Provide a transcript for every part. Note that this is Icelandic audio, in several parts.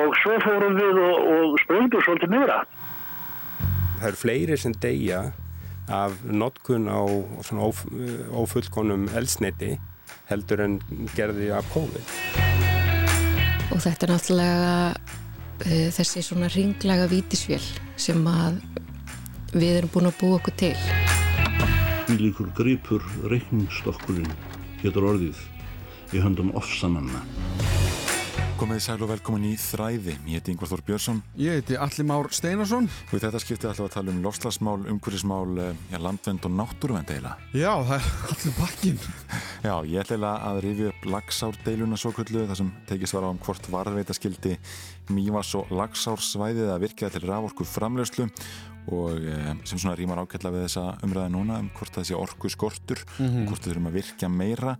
og svo fórum við og, og sprengdum svolítið meira. Það eru fleiri sem deyja af notkun á ófullkonum elsniti heldur en gerði af COVID. Og þetta er náttúrulega uh, þessi svona ringlega vítisvél sem að við erum búin að búa okkur til. Ílíkur gripur reikningstokkurinn getur orðið í höndum ofsamanna. Komið sæl og velkomin í Þræði. Ég heiti Yngvar Þór Björnsson. Ég heiti Alli Már Steinarsson. Og þetta skiptið alltaf að tala um lofslagsmál, umhverfismál, eh, ja, landvend og náttúruvend eila. Já, það er allir bakkin. Já, ég ætla að rifja upp lagsárddeiluna svo kullu þar sem tekist var á um hvort varðveita skildi Mývas og lagsársvæðið að virkja til raforku framlegslu og eh, sem svona rýmar ákveðla við þessa umræða núna um hvort það sé orku skortur mm -hmm. hvort við þurfum að virkja meira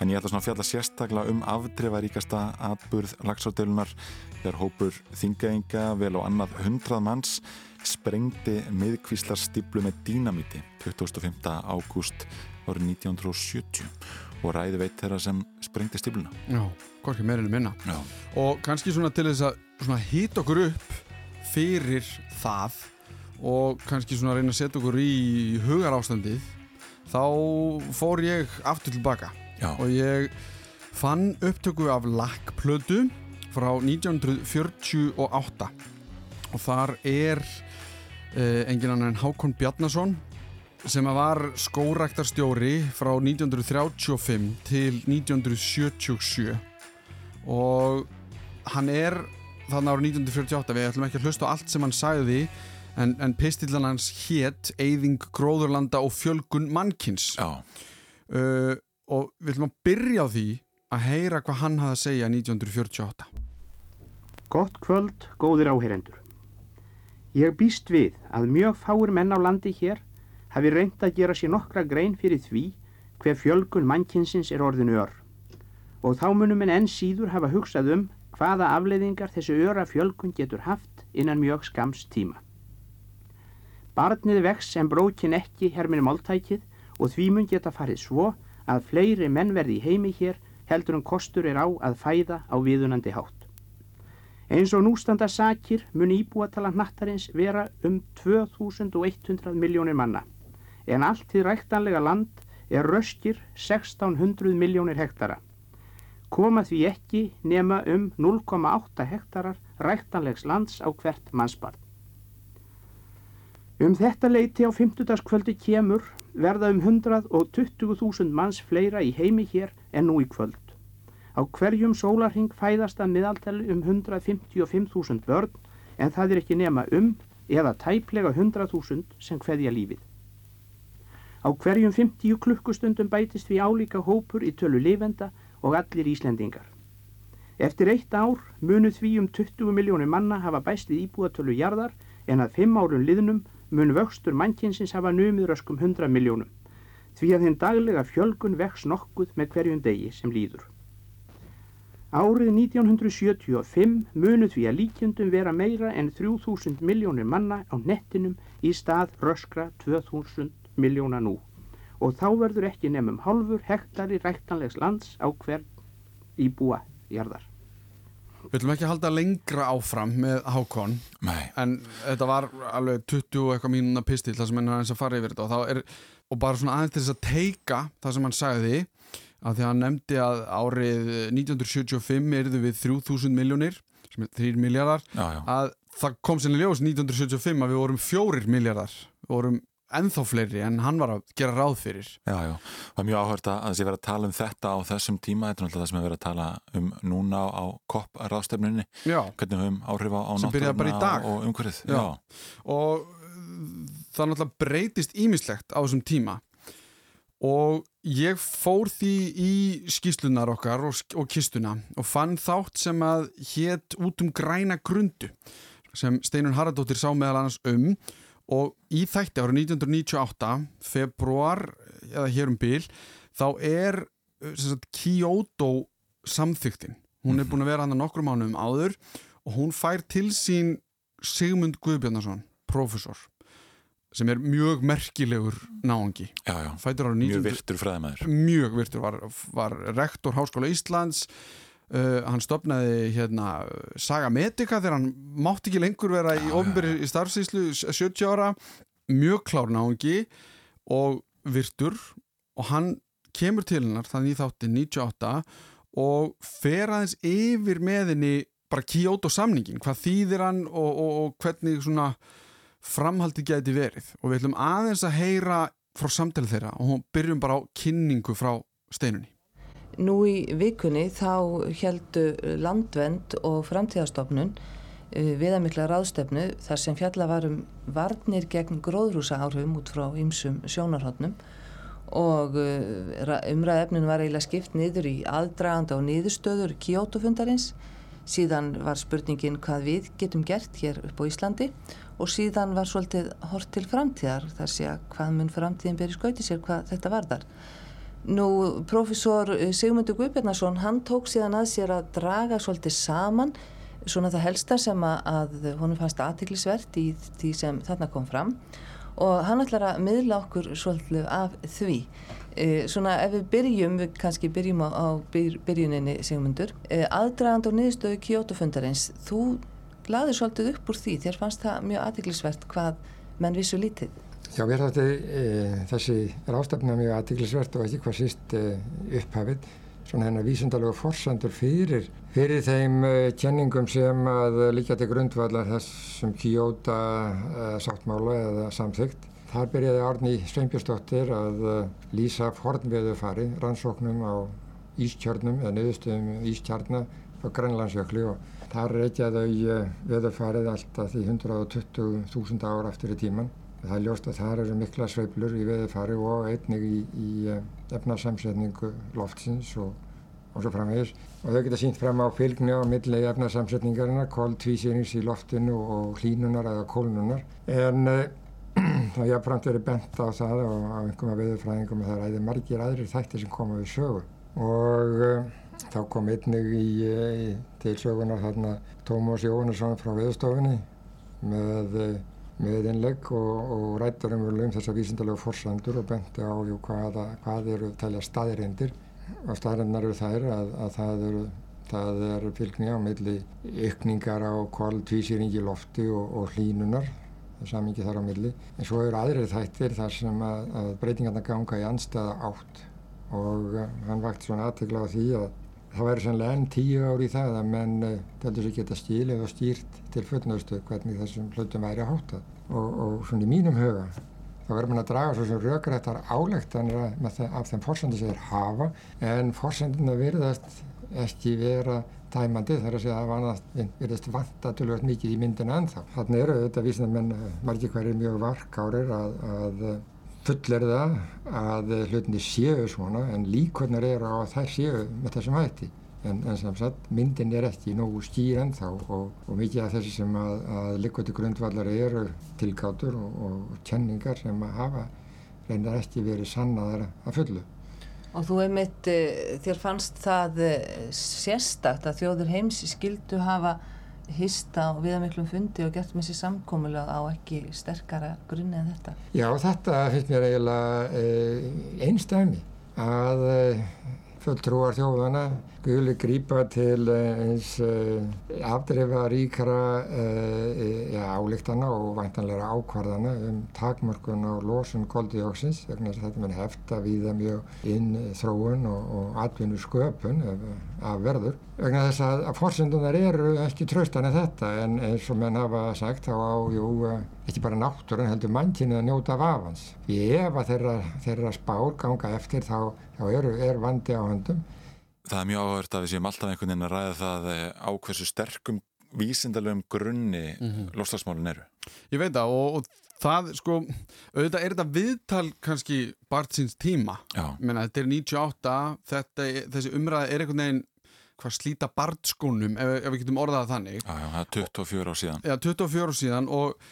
en ég ætla svona að fjalla sérstaklega um afdreifaríkasta atburð lagsárdelunar þegar hópur þingaenga vel og annað hundrað manns sprengdi miðkvíslarstiblu með dínamíti 25. ágúst árið 1970 og ræði veit þeirra sem sprengdi stibluna Já, hvorki meirinu minna Já. og kannski svona til þess að hýta okkur upp fyrir það og kannski svona að reyna að setja okkur í hugar ástandið þá fór ég aftur tilbaka. Já. og ég fann upptöku af lakkplötu frá 1948 og þar er eh, engin annar en Hákon Bjarnason sem var skóræktarstjóri frá 1935 til 1977 og hann er þannig árið 1948 við ætlum ekki að hlusta á allt sem hann sagði en, en pistillan hans hétt Eyðing, gróðurlanda og fjölgun mannkins. Uh, og við ætlum að byrja á því að heyra hvað hann hafði að segja 1948 Gott kvöld, góðir áheyrendur. Ég býst við að mjög fáir menn á landi hér hafi reynd að gera sér nokkra grein fyrir því hver fjölgun mannkinsins er orðinu ör. Og þá munum en enn síður hafa hugsað um hvaða afleiðingar þessu öra fjölgun getur haft innan mjög skams tíma. Barnið vex sem brókin ekki herminu máltækið og því mun geta farið svo að fleiri menn verði í heimi hér heldur en kostur er á að fæða á viðunandi hátt. Eins og nústanda sakir mun íbúatala nattarins vera um 2100 miljónir manna en allt því ræktanlega land er röskir 1600 miljónir hektara. Koma því ekki nema um 0,8 hektarar ræktanlegs lands á hvert mannsbarn. Um þetta leiti á 50. kvöldi kemur verða um 120.000 manns fleira í heimi hér en nú í kvöld. Á hverjum sólarhing fæðast að miðaltali um 155.000 börn en það er ekki nema um eða tæplega 100.000 sem hveðja lífið. Á hverjum 50 klukkustundum bætist við álíka hópur í tölu lifenda og allir Íslendingar. Eftir eitt ár munu því um 20 miljónir manna hafa bæst við íbúatölu jarðar en að 5 árun liðnum mun vöxtur mannkynsins hafa numið röskum 100 miljónum því að þinn daglega fjölgun vex nokkuð með hverjum degi sem líður. Árið 1975 munu því að líkjöndum vera meira en 3000 miljónir manna á nettinum í stað röskra 2000 miljóna nú og þá verður ekki nefnum hálfur hektari ræktanlegs lands á hvern íbúa jarðar. Við ætlum ekki halda lengra áfram með Hákon Nei. en þetta var alveg 20 eitthvað mínuna pistil það sem hann er eins að fara yfir þetta og, er, og bara svona aðeins til þess að teika það sem hann sagði að því að hann nefndi að árið 1975 erðu við 3000 miljónir sem er 3 miljardar að það kom sinni ljós 1975 að við vorum 4 miljardar við vorum ennþá fleiri en hann var að gera ráð fyrir. Já, já, það er mjög áhört að þessi verið að tala um þetta á þessum tíma, þetta er náttúrulega það sem við verið að tala um núna á kopp ráðstefnunni hvernig við höfum áhrif á náttúruna og umhverfið. Já. Já. og það náttúrulega breytist ímislegt á þessum tíma. Og ég fór því í skýslunar okkar og, og kistuna og fann þátt sem að hétt út um græna grundu sem Steinun Haraldóttir sá meðal annars um. og í þætti árið 1998 februar, eða hér um bil þá er sagt, Kyoto samþyktin hún er búin að vera hann að nokkru mánum áður og hún fær til sín Sigmund Guðbjarnason, profesor sem er mjög merkilegur náangi mjög virtur fræðimæður mjög virtur, var, var rektor Háskóla Íslands Uh, hann stopnaði hérna Saga Medica þegar hann mátti ekki lengur vera í ofnbyrju í starfsýslu 70 ára, mjög klár náðungi og virtur og hann kemur til hennar þannig í þátti 98 og fer aðeins yfir með henni bara Kyoto samningin, hvað þýðir hann og, og, og hvernig svona framhaldi gæti verið. Og við ætlum aðeins að heyra frá samtali þeirra og byrjum bara á kynningu frá steinunni Nú í vikunni þá heldu landvend og framtíðastofnun eh, viðamikla ráðstefnu þar sem fjalla varum varnir gegn gróðrúsa áhrifum út frá ymsum sjónarhóttnum og eh, umræðefnin var eiginlega skipt niður í aðdraganda og niðurstöður Kyoto-fundarins. Síðan var spurningin hvað við getum gert hér upp á Íslandi. Og síðan var svolítið hort til framtíðar þar sé að hvað mun framtíðin beri skauti sér hvað þetta varðar Nú, profesor eh, Sigmundur Guðbjarnason, hann tók síðan að sér að draga svolítið saman svona það helsta sem að honum fannst aðtiklisvert í því sem þarna kom fram og hann ætlar að miðla okkur svolítið af því. E, svona ef við byrjum, við kannski byrjum á, á byr, byrjuninni Sigmundur, e, aðdragand og niðurstöðu Kyoto-fundarins, þú laður svolítið upp úr því, þér fannst það mjög aðtiklisvert hvað menn vissu lítið. Já, mér þátti e, þessi rástafna mjög aðtiklisvert og ekki hvað síst e, upphafið svona hennar vísundalega forsandur fyrir, fyrir þeim e, kenningum sem að líka til grundvallar þessum Kyoto e, sáttmála eða samþygt. Þar byrjaði Árni Sveinbjörnsdóttir að e, lýsa fornveðufari, rannsóknum á ískjörnum eða niðurstöðum ískjarnar á Grænlandsjökli og þar reykjaði e, veðufarið alltaf því 120.000 ára eftir í tíman Það er ljóst að það eru mikla sveiblur í veðurfari og einnig í, í eh, efnarsamsetningu loftsins og, og svo framvegis. Og þau geta sínt fram á fylgni á milli efnarsamsetningarina, kóltvísýrings í loftinu og hlínunar eða kólnunar. En uh, það er jáfnframt verið bent á það og á einhverjum veðurfræðingum að það æðið margir aðrir þættir sem koma við sögu. Og uh, þá kom einnig í, í, til sögunar þarna Tómas Jóhannesson frá veðurstofinni með með innlegg og, og rættar umverulega um þessa vísindalega forsandur og benti á jú, hvaða, hvað eru talja staðirindir og staðirinnar eru þær að, að það eru það er fylgni á milli ykningar á kval tvísýringi lofti og, og hlínunar samingi þar á milli. En svo eru aðrir þættir þar sem að, að breytingarna ganga í anstæða átt. Og uh, hann vakti svona aðtegla á því að það væri sannlega enn tíu ári í það að menn teldur eh, sér geta stílið og stýrt til fullnöðstu hvernig þessum hlutum væri að háta og, og svona í mínum huga þá verður mann að draga svo sem rökrættar álektanir af þeim fórsöndu sem þeir hafa en fórsönduna virðast ekki vera tæmandi þar að segja að það verðist vanta tölvöld mikið í myndina ennþá. Þannig eru þetta vísna menn margir hverjir mjög varkárir að, að full er það að hlutinni séu svona en líkurnar eru á að þær séu með þessum hætti en, en sem sagt myndin er ekki nógu skýr ennþá og, og mikið af þessi sem að, að liggvöldi grundvallar eru tilgátur og, og kenningar sem að hafa reyndar ekki verið sannaðar að fullu. Og þú einmitt, eh, þér fannst það eh, sérstakt að þjóður heims skildu hafa hýsta og viðamiklum fundi og gert með sér samkómulega á ekki sterkara grunni en þetta? Já, þetta finnst mér eiginlega e, einstæmi að e, fulltrúar þjóðana skuli grípa til eh, eins afdreifa ríkara ja, álíktana og væntanlega ákvarðana um takmörkun á losun koldíóksins vegna þess að þetta mun hefta við það mjög inn þróun og, og atvinnu sköpun af verður vegna þess að, að fórsöndunar eru ekki traustan en þetta en eins og menn hafa sagt þá á, jú, ekki bara náttúrun heldur mannkynið að njóta af afans. Ef að þeirra, þeirra spár ganga eftir þá, þá eru, er vandi á höndum. Það er mjög áhört að við séum alltaf einhvern veginn að ræða það eh, á hversu sterkum vísindalegum grunni mm -hmm. lofslagsmálun eru. Ég veit það og, og það sko, auðvitað er þetta viðtal kannski bart síns tíma. Menna, þetta er 98, þetta, þessi umræða er einhvern veginn hvað slíta barnskónum ef, ef við getum orðað þannig. Já, já, það er 24 ár síðan. Já, 24 ár síðan og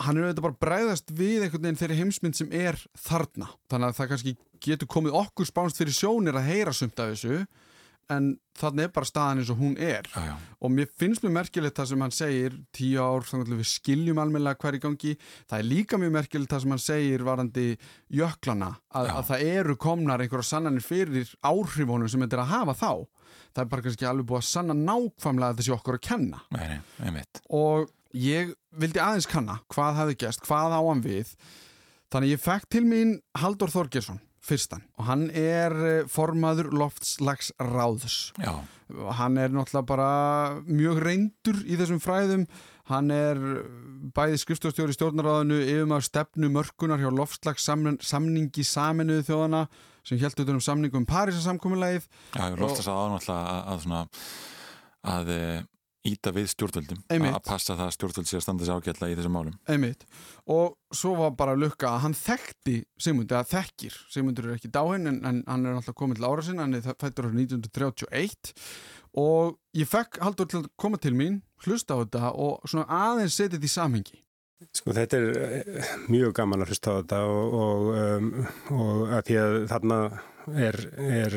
hann er auðvitað bara bræðast við einhvern veginn þeirri heimsmynd sem er þarna. Þannig að það kannski getur komið okkur spánst fyrir sjónir að heyra sumt af þessu en þannig er bara staðan eins og hún er. Já, já. og mér finnst mjög merkilegt það sem hann segir tíu ár, þannig að við skiljum almennilega hverju gangi, það er líka mjög merkilegt það sem hann segir varandi jöklana að, að það eru komnar einhverja sannanir fyrir áhrifunum sem þetta er að hafa þá. Það er bara kannski alveg búið að sanna nákvæmlega þessi okkur að kenna. Nei, nei, og ég vildi aðeins kanna hvað hefði gæst, hvað á hann við. Þannig ég fekk til mín Haldur Þorgesson fyrstan og hann er eh, formaður loftslags ráðs Já. hann er náttúrulega bara mjög reyndur í þessum fræðum. Hann er bæði skrifstofstjóri í stjórnaráðinu yfir maður stefnu mörkunar hjá loftslags samningi saminuðu þjóðana sem heldur um samningum Parísasamkominlægið Já, ég lofst þess að aðnáttúrulega að, að, að, að eh, íta við stjórnvöldum Einmitt. að passa það að stjórnvöld sé að standa sér ágætla í þessum málum Einmitt. og svo var bara lukka að hann þekkti Sigmundi, að þekkir Sigmundur er ekki dáinn en, en hann er alltaf komið til ára sinna hann er fættur á 1931 og ég fekk haldur til að koma til mín hlusta á þetta og svona aðeins setja þetta í samhengi Sko þetta er eh, mjög gaman að hlusta á þetta og, og, um, og að því að þarna er, er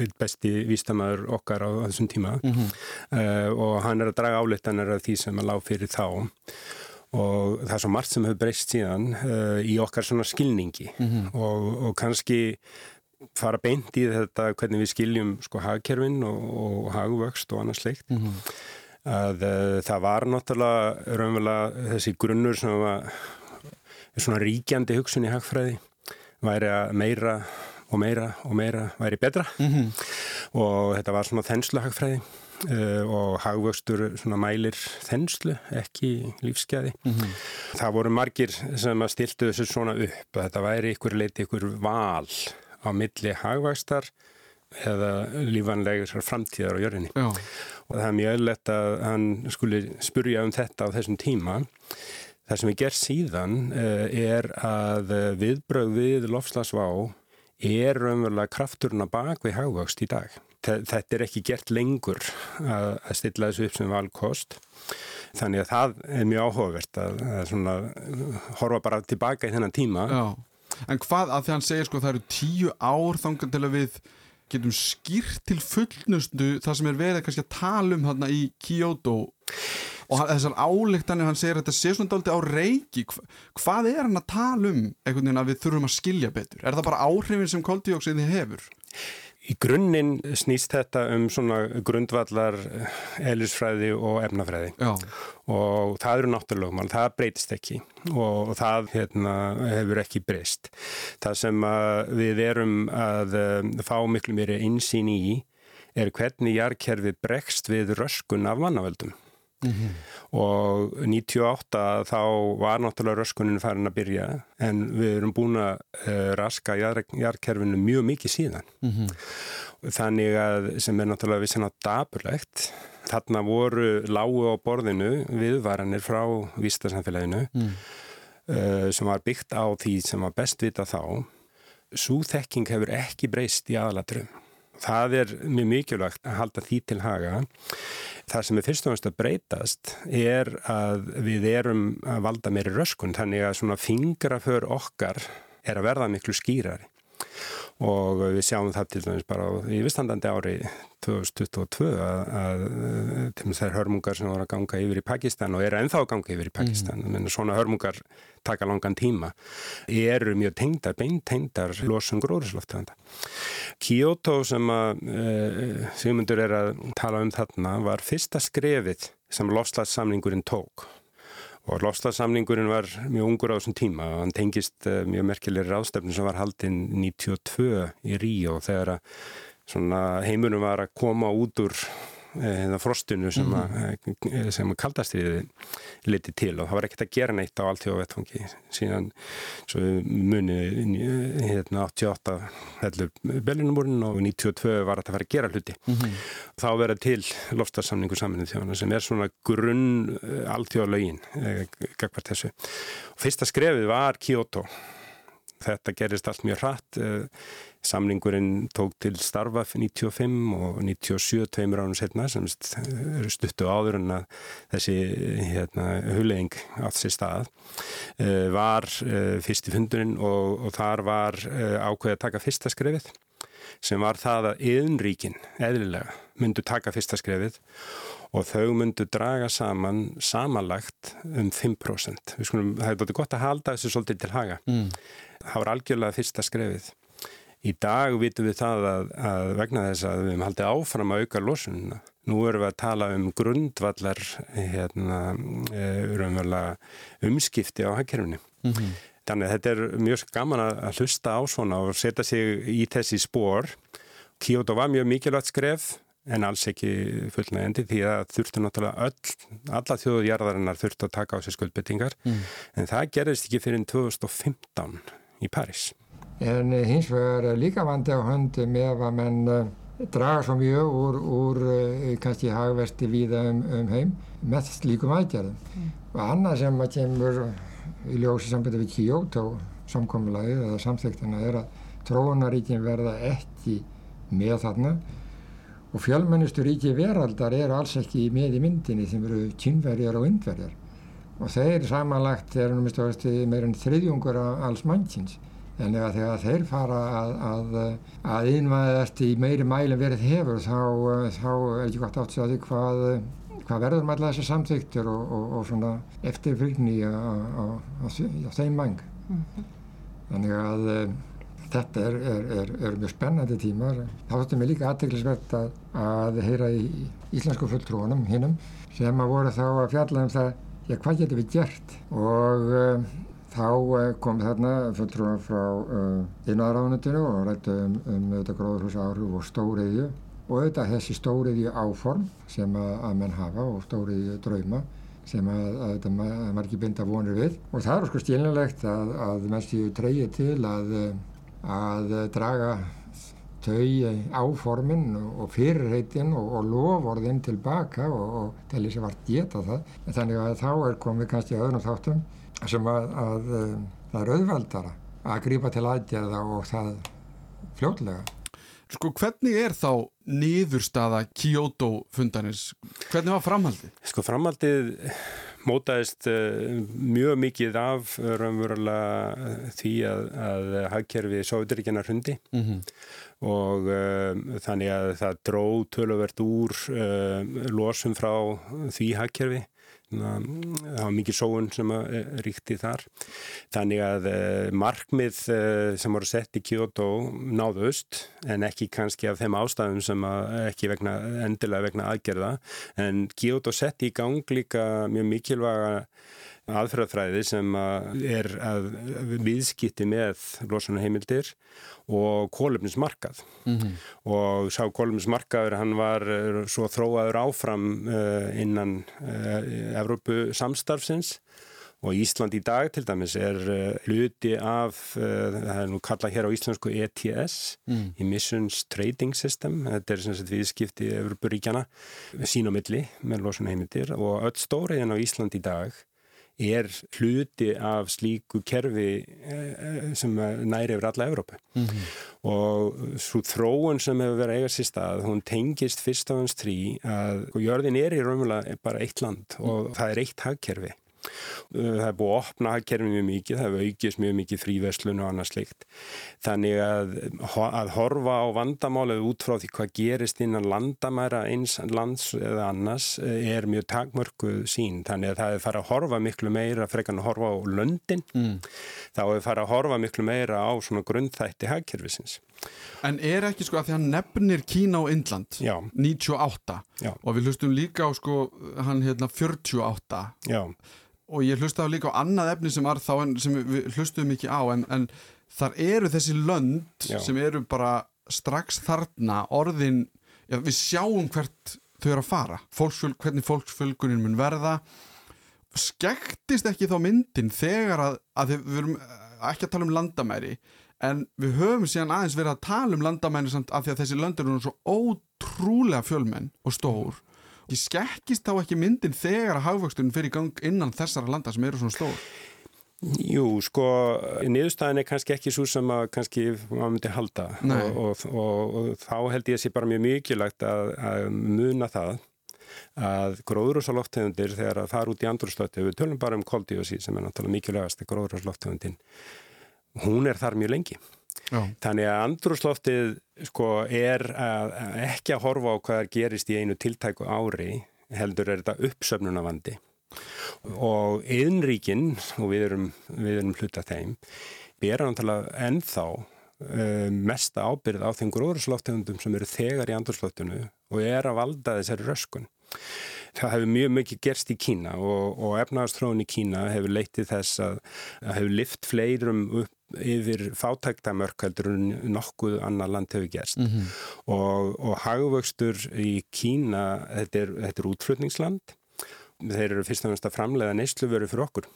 einn besti vístamæður okkar á þessum tíma. Mm -hmm. uh, og hann er að draga álitanar af því sem að lág fyrir þá. Og það er svo margt sem hefur breyst síðan uh, í okkar svona skilningi. Mm -hmm. og, og kannski fara beint í þetta hvernig við skiljum sko hagkerfin og hagvöxt og annars sleikt mm -hmm að uh, það var náttúrulega raunverulega þessi grunnur sem var svona ríkjandi hugsun í hagfræði væri að meira og meira og meira væri betra mm -hmm. og þetta var svona þenslu hagfræði uh, og hagvöxtur svona mælir þenslu, ekki lífsgæði. Mm -hmm. Það voru margir sem að stiltu þessu svona upp að þetta væri ykkur leiti ykkur val á milli hagvöxtar eða lífanlegur framtíðar á jörðinni. Já og það er mjög öllett að hann skuli spurja um þetta á þessum tíma. Það sem við gerð síðan eh, er að viðbröð við lofslagsvá er raunverulega krafturna bak við hagvöxt í dag. Þetta er ekki gert lengur að stilla þessu upp sem valkost. Þannig að það er mjög áhugavert að, að horfa bara tilbaka í þennan tíma. Já. En hvað að því hann segir sko það eru tíu ár þangan til að við getum skýrt til fullnustu það sem er verið kannski að tala um þarna í Kyoto og þessar álíktanir hann segir að þetta sé svona daldi á reiki hvað er hann að tala um einhvern veginn að við þurfum að skilja betur er það bara áhrifin sem koldioksiði hefur? Í grunninn snýst þetta um svona grundvallar elisfræði og efnafræði Já. og það eru náttúrulega, það breytist ekki og það hérna, hefur ekki breyst. Það sem við erum að eh, fá miklu mér einsýn í er hvernig jarðkerfi bregst við röskun af mannavöldum. Mm -hmm. og 98 þá var náttúrulega röskunin farin að byrja en við erum búin að uh, raska jarðkerfinu mjög mikið síðan mm -hmm. þannig að sem er náttúrulega vissin á daburlegt þarna voru lágu á borðinu viðvaranir frá vístasamfélaginu mm. uh, sem var byggt á því sem var best vita þá svo þekking hefur ekki breyst í aðalatrum Það er mjög mikilvægt að halda því til haga. Það sem er fyrst og náttúrulega að breytast er að við erum að valda meiri röskun þannig að svona fingraför okkar er að verða miklu skýrari og við sjáum það til dæmis bara í vistandandi ári 2022 að, að til þess að hörmungar sem voru að ganga yfir í Pakistan og eru ennþá að ganga yfir í Pakistan. Mm. menn svona hörmungar taka langan tíma. Eru mjög tengdar, beintengdar losun gróðurslofteganda Kyoto sem að e, Sigmundur er að tala um þarna var fyrsta skrefið sem lofslagssamningurinn tók og lofslagssamningurinn var mjög ungur á þessum tíma og hann tengist uh, mjög merkilegri ráðstefni sem var haldinn 92 í Ríó þegar að heimunum var að koma út úr uh, frostinu sem, mm -hmm. sem kaldastriði liti til og það var ekkert að gera neitt á allt hjá vettfangi síðan muni hérna 88 hellur Berlinumúrin og 92 var að það fara að gera hluti mm -hmm. þá verða til lofstafsamningu saminnið þjóðana sem er svona grunn allþjóðalögin eh, gagvart þessu og fyrsta skrefið var Kyoto þetta gerist allt mjög hratt eh, Samlingurinn tók til starfa 95 og 97 tveimur ánum setna sem eru stuttu áður en að þessi hérna, huleng átt sér stað var fyrst í fundurinn og, og þar var uh, ákveð að taka fyrsta skrefið sem var það að yðnríkin, eðlilega, myndu taka fyrsta skrefið og þau myndu draga saman samanlagt um 5%. Skulum, það er búin gott að halda þessu svolítið til haga. Mm. Það var algjörlega fyrsta skrefið. Í dag vitum við það að, að vegna þess að við hefum haldið áfram að auka losununa. Nú erum við að tala um grundvallar hérna, eh, umskipti á hagkerfni. Mm -hmm. Þannig að þetta er mjög gaman að hlusta á svona og setja sig í þessi spór. Kyoto var mjög mikilvægt skref en alls ekki fullnægandi því að þurftu náttúrulega öll, alla þjóðjarðarinnar þurftu að taka á sér skuldbettingar mm. en það gerðist ekki fyrir 2015 í París. En hins vegar líka vandi á höndi með að menn eh, draga svo mjög úr, úr eh, kannski hagversti víða um, um heim með slíkum aðgerðum. Mm. Og annað sem að kemur í ljósi sambandi við Kyoto samkomlaðið eða samþektina er að tróunaríkin verða ekki með þarna og fjölmennustu ríki veraldar eru alls ekki með í myndinni sem eru kynverjar og undverjar og þeir samanlagt er meira en þriðjungur af alls mannsins en ef þegar þeir fara að, að, að innvæðast í meiri mælum verið hefur þá, þá er ekki gott átt að því hvað, hvað verður með alltaf þessar samþyktur og, og, og svona eftirfylgni á, þeim mang. Mm -hmm. Þannig að þetta er, er, er, er mjög spennandi tímar. Það fóttum við líka aðteglisvert að, að heyra í íslensku fulltrúanum hinnum sem að voru þá að fjalla um það, já hvað getur við gert? Og þá eh, kom þarna fulltrúan frá uh, og rætti um, um þetta gróðurhúsa áhrif og stóriðju. Og auðvitað þessi stóriðju áform sem að, að menn hafa og stóriðju drauma sem að, að þetta margir binda vonir við. Og það er sko stílinlegt að, að menn séu treyið til að, að draga þau áformin og fyrirreitin og, og lofórðin tilbaka og, og til þess að vart geta það en þannig að þá er komið kannski öðrum þáttum sem að, að um, það er auðveldara að grípa til aðgerða og það fljóðlega. Sko hvernig er þá niðurstaða Kyoto fundanins? Hvernig var framhaldið? Sko framhaldið mótaðist uh, mjög mikið af raunverulega því að, að hagkerfi Sovjetiríkina hrundi mm -hmm. Og uh, þannig að það dró töluvert úr uh, losum frá því hagkerfi. Það var mikið sóun sem eh, ríkti þar. Þannig að eh, markmið eh, sem voru sett í Kyoto náðust en ekki kannski af þeim ástæðum sem ekki vegna, endilega vegna aðgerða. En Kyoto sett í gang líka mjög mikilvæga aðferðafræði sem er að viðskipti með losunarheimildir og kólumnismarkað mm -hmm. og sá kólumnismarkaður hann var eh, svo þróaður áfram uh, innan uh, Evrópu samstarfsins og Ísland í dag til dæmis er hluti af, það er nú kallað hér á íslensku ETS, mm. Emissions Trading System, þetta er sem sagt viðskipti Evrópuríkjana, sín og milli með losunarheimildir og öll stóriðin á Ísland í dag er hluti af slíku kerfi eh, sem næri yfir alla Evrópu mm -hmm. og svo þróun sem hefur verið eiga sér stað, hún tengist fyrst af hans trí að jörðin er í raunverulega bara eitt land og það er eitt hagkerfi Það er búið að opna hagkerfið mjög mikið, það hefur aukist mjög mikið fríverslun og annað slikt. Þannig að, að horfa á vandamálið út frá því hvað gerist innan landamæra eins lands eða annars er mjög takmörkuð sín. Þannig að það er farið að horfa miklu meira, frekarn að horfa á löndin, mm. þá er farið að horfa miklu meira á svona grundþætti hagkerfisins. En er ekki sko að því hann nefnir Kína og Indland Já. 98 Já. og við hlustum líka á sko hann hérna 48 Já. Og ég hlusta á líka á annað efni sem þá sem við hlustum ekki á en, en þar eru þessi lönd sem eru bara strax þarna orðin, við sjáum hvert þau eru að fara. Fólksfjöl, hvernig fólksfölgunin mun verða. Skektist ekki þá myndin þegar að, að við verum ekki að tala um landamæri en við höfum síðan aðeins verið að tala um landamæri samt af því að þessi lönd eru svo ótrúlega fjölmenn og stór. Ég skekkist þá ekki myndin þegar að hagvöxtunum fyrir gang innan þessara landa sem eru svona stór? Jú, sko, niðurstæðin er kannski ekki svo sem að kannski maður myndi halda. Og, og, og, og þá held ég að sé bara mjög mikilvægt að, að muna það að gróðrúsaloftegundir þegar að fara út í andrúrstötu, við tölum bara um koldíosí sem er náttúrulega mikilvægast gróðrúsaloftegundin, hún er þar mjög lengi. Já. Þannig að andrúsloftið sko er að, að ekki að horfa á hvað gerist í einu tiltæku ári heldur er þetta uppsöfnunavandi og yðnríkin og við erum, við erum hluta þeim bera náttúrulega ennþá uh, mesta ábyrð á þeim gróðurslóftegundum sem eru þegar í andurslóftinu og er að valda þessari röskun. Það hefur mjög mikið gerst í Kína og, og efnaðarstróðin í Kína hefur leytið þess að, að hefur lift fleirum upp yfir fátæktamörk heldur nokkuð annar land hefur gerst. Mm -hmm. og, og hagvöxtur í Kína þetta er, þetta er útflutningsland. Þeir eru fyrst og næst að framlega neysluveru fyrir okkur.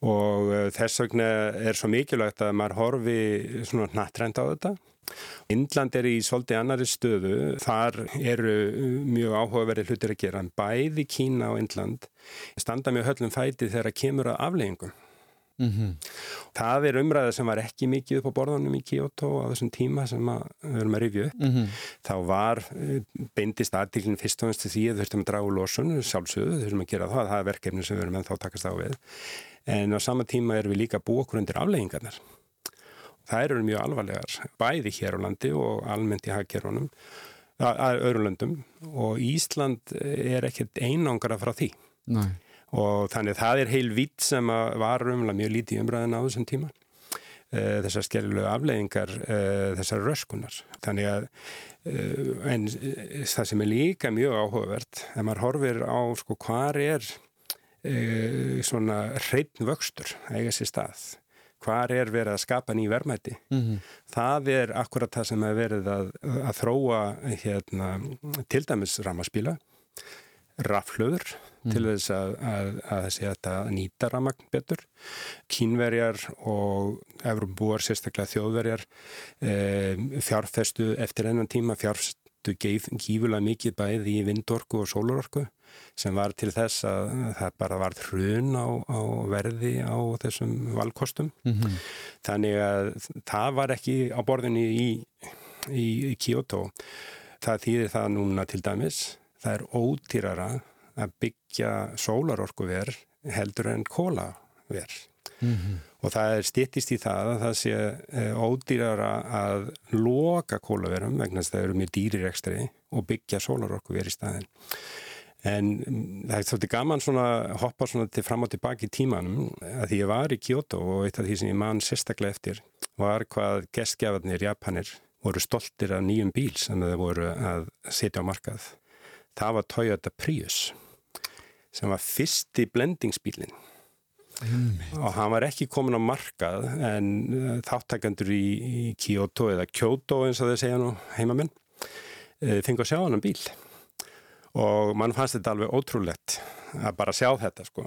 Og uh, þess vegna er svo mikilvægt að maður horfi svona nattrend á þetta. Indland er í svolítið annari stöðu, þar eru mjög áhugaverði hlutir að gera. Bæði Kína og Indland standa mjög höllum fæti þegar að kemur að afleggingum. Mm -hmm. Það er umræða sem var ekki mikið upp á borðanum í Kyoto á þessum tíma sem við erum að rifja upp. Mm -hmm. Þá var eh, beindist aðtílinn fyrst og fyrst til því að við þurftum að draga úr losun, sjálfsögðu, þurftum að gera það, það er verkefni sem við erum ennþá takast á við. En á sama tíma erum við líka að búa okkur undir afleggingarnar. Það eru mjög alvarlegar, bæði hér á landi og almennt í hagkerunum, að öðrum löndum og Ísland er ekkert einangra frá því. Nei. Og þannig það er heil vitt sem var umlega mjög lítið umræðin á þessum tíma. Eh, þessar skerjulegu afleggingar eh, þessar röskunar. Þannig að eh, en það sem er líka mjög áhugavert, ef maður horfir á sko hvar er svona hreitn vöxtur eiga sér stað hvar er verið að skapa ný verðmætti mm -hmm. það er akkurat það sem er verið að, að þróa hérna, til dæmis ramaspíla raflöður mm. til þess að, að, að þessi að nýta ramagn betur kínverjar og Evropabúar, sérstaklega þjóðverjar e, fjárfestu eftir ennan tíma fjárfestu gífulega mikið bæði í vindorku og sólurorku sem var til þess að það bara var hrun á, á verði á þessum valkostum. Mm -hmm. Þannig að það var ekki á borðinni í, í, í Kyoto. Það þýðir það núna til dæmis. Það er ódýrara að byggja sólarorkuver heldur en kólaver. Mm -hmm. Og það er stýttist í það að það sé eh, ódýrara að loka kólaverum vegna þess að það eru mjög dýrir ekstri og byggja sólarorkuver í staðin. En mm, það er svolítið gaman svona hoppa svona til fram og tilbaki í tímanum að því ég var í Kyoto og eitt af því sem ég man sérstaklega eftir var hvað gestgjafarnir Japanir voru stoltir af nýjum bíl sem þeir voru að setja á markað. Það var Toyota Prius sem var fyrsti blendingsbílinn mm. og hann var ekki komin á markað en uh, þáttakandur í, í Kyoto eða Kyoto eins og þeir segja nú heimamenn uh, fengi að sjá hann um bíl. Og mann fannst þetta alveg ótrúlegt að bara sjá þetta sko.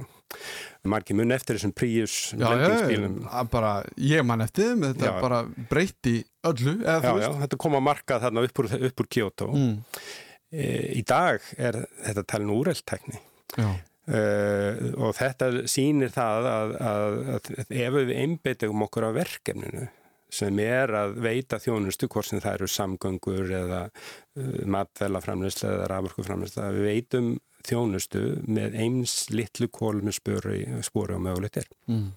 Margir mun eftir þessum príus lendingsbílum bara ég mann eftir þeim þetta já. bara breyti öllu já, já, þetta kom að marka þarna upp úr, upp úr Kyoto. Mm. e, í dag er þetta talin úreltekni e, og þetta sýnir það að, að, að ef við einbeitum okkur á verkefninu sem er að veita þjónustu hvort sem það eru samgöngur eða uh, matvelaframlýsla eða rafurkuframlýsla við veitum þjónustu með eins litlu kól með spóri og mögulegt er. Mm.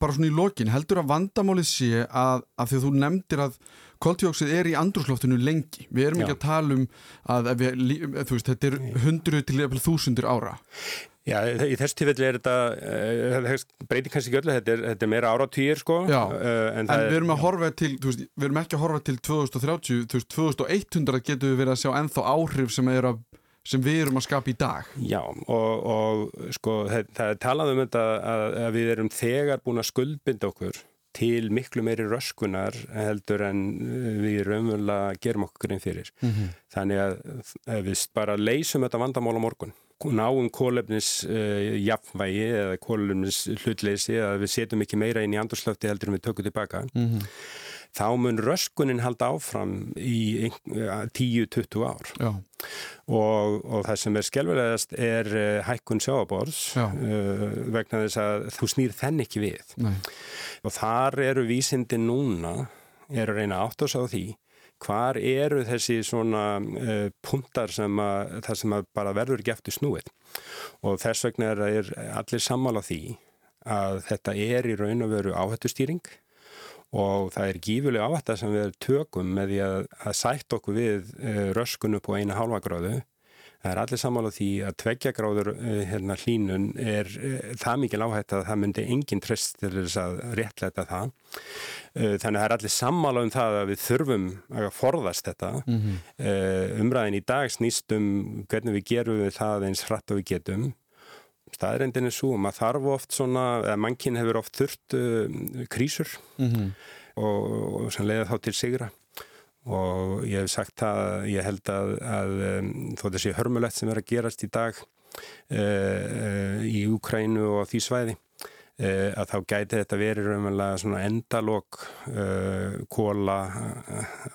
Bara svona í lokin, heldur að vandamálið sé að, að því að þú nefndir að koltjóksið er í andrúsloftinu lengi. Við erum Já. ekki að tala um að við, veist, þetta er hundru til þúsundur ára. Já, í þessu tífelli er þetta, uh, breytir kannski ekki öllu, þetta er, þetta er meira áratýr sko. Já, uh, en, en við erum að horfa til, veist, við erum ekki að horfa til 2030, þú veist, 2100 getur við verið að sjá ennþá áhrif sem, að, sem við erum að skapa í dag. Já, og, og sko, það, það er talað um þetta að, að við erum þegar búin að skuldbynda okkur til miklu meiri röskunar heldur en við raunverulega gerum okkur einn fyrir. Mm -hmm. Þannig að við bara leysum þetta vandamál á morgun náum kólefnis uh, jafnvægi eða kólefnis hlutleysi að við setjum ekki meira inn í andurslöfti heldur en við tökum tilbaka mm -hmm. Þá mun röskunin halda áfram í 10-20 ár. Og, og það sem er skjálfilegast er uh, hækkun sjáabors uh, vegna þess að þú snýr þenn ekki við. Nei. og þar eru vísindi núna er að reyna átt ás á því hvar eru þessi svona uh, puntar sem að, það sem að bara verður eftir snúið. Og þess vegna er, er allir sammála því að þetta er í raun og veru áhættustýring og það er gífuleg áhætta sem við tökum með því að, að sætt okkur við uh, röskun upp á eina halva gráðu. Það er allir samála því að tveggja gráður uh, hérna, hlínun er uh, það mikil áhætta að það myndi engin trist til þess að réttleita það. Þannig að það er allir sammála um það að við þurfum að forðast þetta. Mm -hmm. Umræðin í dag snýst um hvernig við gerum við það eins hratt og við getum staðrendin er svo, maður þarf oft svona, eða mannkinn hefur oft þurft uh, krísur mm -hmm. og, og sem leiða þá til sigra og ég hef sagt það, ég held að, að um, þó þessi hörmulegt sem er að gerast í dag uh, uh, í Úkrænu og því svæði að þá gæti þetta verið raunverulega svona endalók uh, kóla,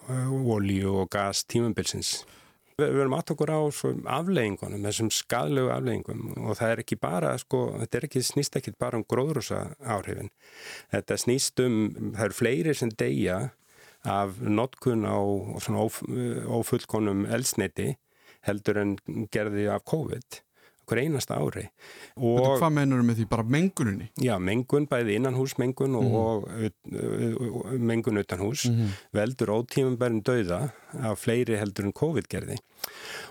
uh, og gas tímumbilsins Við verum aðt okkur á afleggingunum, þessum skadlegu afleggingum og það er ekki bara, sko, þetta ekki, snýst ekki bara um gróðrúsa áhrifin. Þetta snýst um, það eru fleiri sem deyja af notkun á ófullkonum elsniti heldur en gerði af COVID hver einasta ári. Og, hvað mennur með því? Bara menguninni? Já, mengun, bæði innanhúsmengun og, mm -hmm. og mengun utanhús mm -hmm. veldur ótímanbærin dauða af fleiri heldur en COVID gerði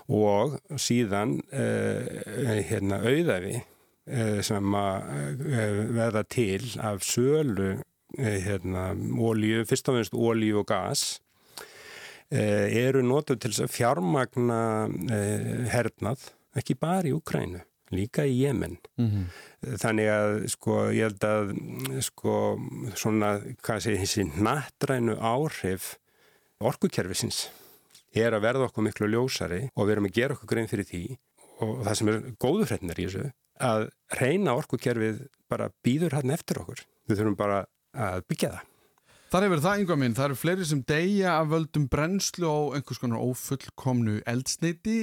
og síðan uh, hérna auðafi uh, sem að uh, verða til af sölu hérna ólíu, fyrst og finnst ólíu og gas eru notuð til að fjármagna hernað ekki bara í Ukrænu, líka í Jemen. Mm -hmm. Þannig að sko ég held að sko svona, hvað segir þessi nattrænu áhrif orkukerfisins er að verða okkur miklu ljósari og við erum að gera okkur grein fyrir því og það sem er góðu hretnar í þessu að reyna orkukerfið bara býður hann eftir okkur. Við þurfum bara að byggja það. Þar hefur það yngvað minn, það eru fleiri sem deyja af völdum brennslu á einhvers konar ófullkomnu eldsneiti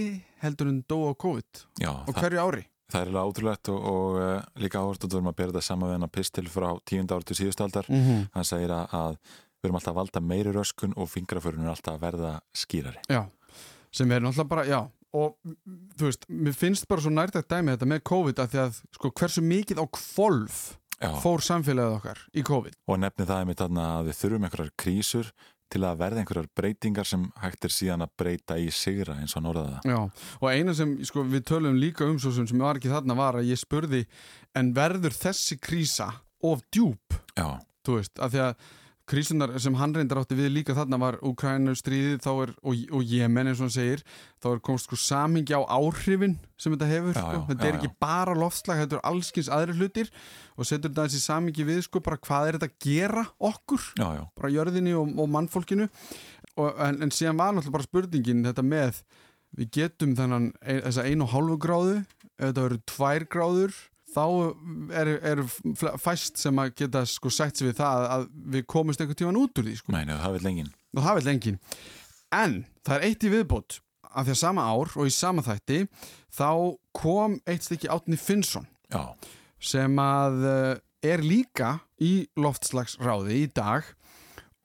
heldur en dó á COVID Já, og hverju ári? Það er alveg átrúlegt og, og uh, líka áherslu að við erum að bera þetta saman við hennar pistil frá tíund ári til síðustaldar mm -hmm. hann segir að, að við erum alltaf að valda meiri röskun og fingraförun er alltaf að verða skýrari Já, sem er náttúrulega bara, já og þú veist, mér finnst bara svo nært að dæmi þetta með COVID að því að sko hversu mikið á kvolf Já. fór samfélagið okkar í COVID. Og nefni það er mitt að við þurfum einhverjar krísur til að verða einhverjar breytingar sem hægt er síðan að breyta í sigra eins og norðaða. Já, og eina sem sko, við tölum líka um svo sem var ekki þarna var að ég spurði en verður þessi krísa of djúb? Já. Þú veist, af því að krísunar sem hann reyndar átti við líka þarna var Ukrænu stríðið og, og Jemen eins og hann segir þá er komst sko samingi á áhrifin sem þetta hefur já, sko. já, þetta já, er ekki bara loftslag, þetta er allskins aðri hlutir og setur þetta þessi samingi við sko bara hvað er þetta að gera okkur bara jörðinni og, og mannfólkinu. Og, en, en síðan var náttúrulega bara spurningin þetta með við getum þennan þessa einu og hálfu gráðu ef þetta verður tvær gráður þá eru er fæst sem að geta sko sætt sér við það að við komumst einhvern tíman út úr því sko. Mæni, það vil lengin. Það vil lengin. En það er eitt í viðbót að því að sama ár og í sama þætti þá kom eitt stykki átni Finnsson Já. sem að eh, er líka í loftslagsráði í dag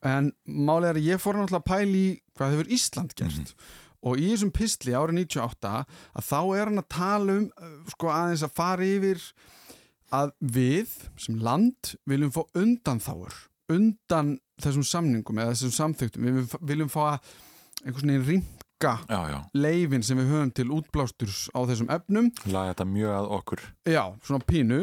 en málega er að ég fór náttúrulega að pæli hvað hefur Ísland gert mm -hmm og í þessum pistli árið 98 að þá er hann að tala um uh, sko aðeins að fara yfir að við sem land viljum fá undanþáur undan þessum samningum eða þessum samþygtum, við viljum fá einhvers veginn ringa leifin sem við höfum til útblásturs á þessum efnum. Laga þetta mjög að okkur. Já, svona pínu.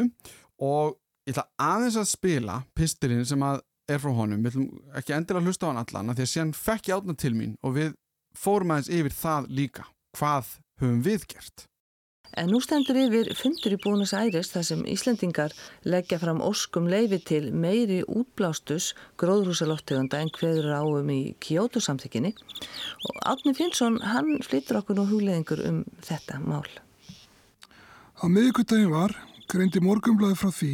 Og ég ætla aðeins að spila pistilinn sem að er frá honum, við ætlum ekki endilega að hlusta á hann allan því að síðan fekk ég átna til mín og við fórum aðeins yfir það líka. Hvað höfum við gert? En nú stendur yfir fundur í Búnus Æris þar sem Íslandingar leggja fram óskum leifi til meiri útblástus gróðrúsalóttegunda en hverður áum í Kyoto samþykkinni og Átni Finnsson hann flyttur okkur nú hugleðingur um þetta mál. Á miðugutagin var greindi morgumblaði frá því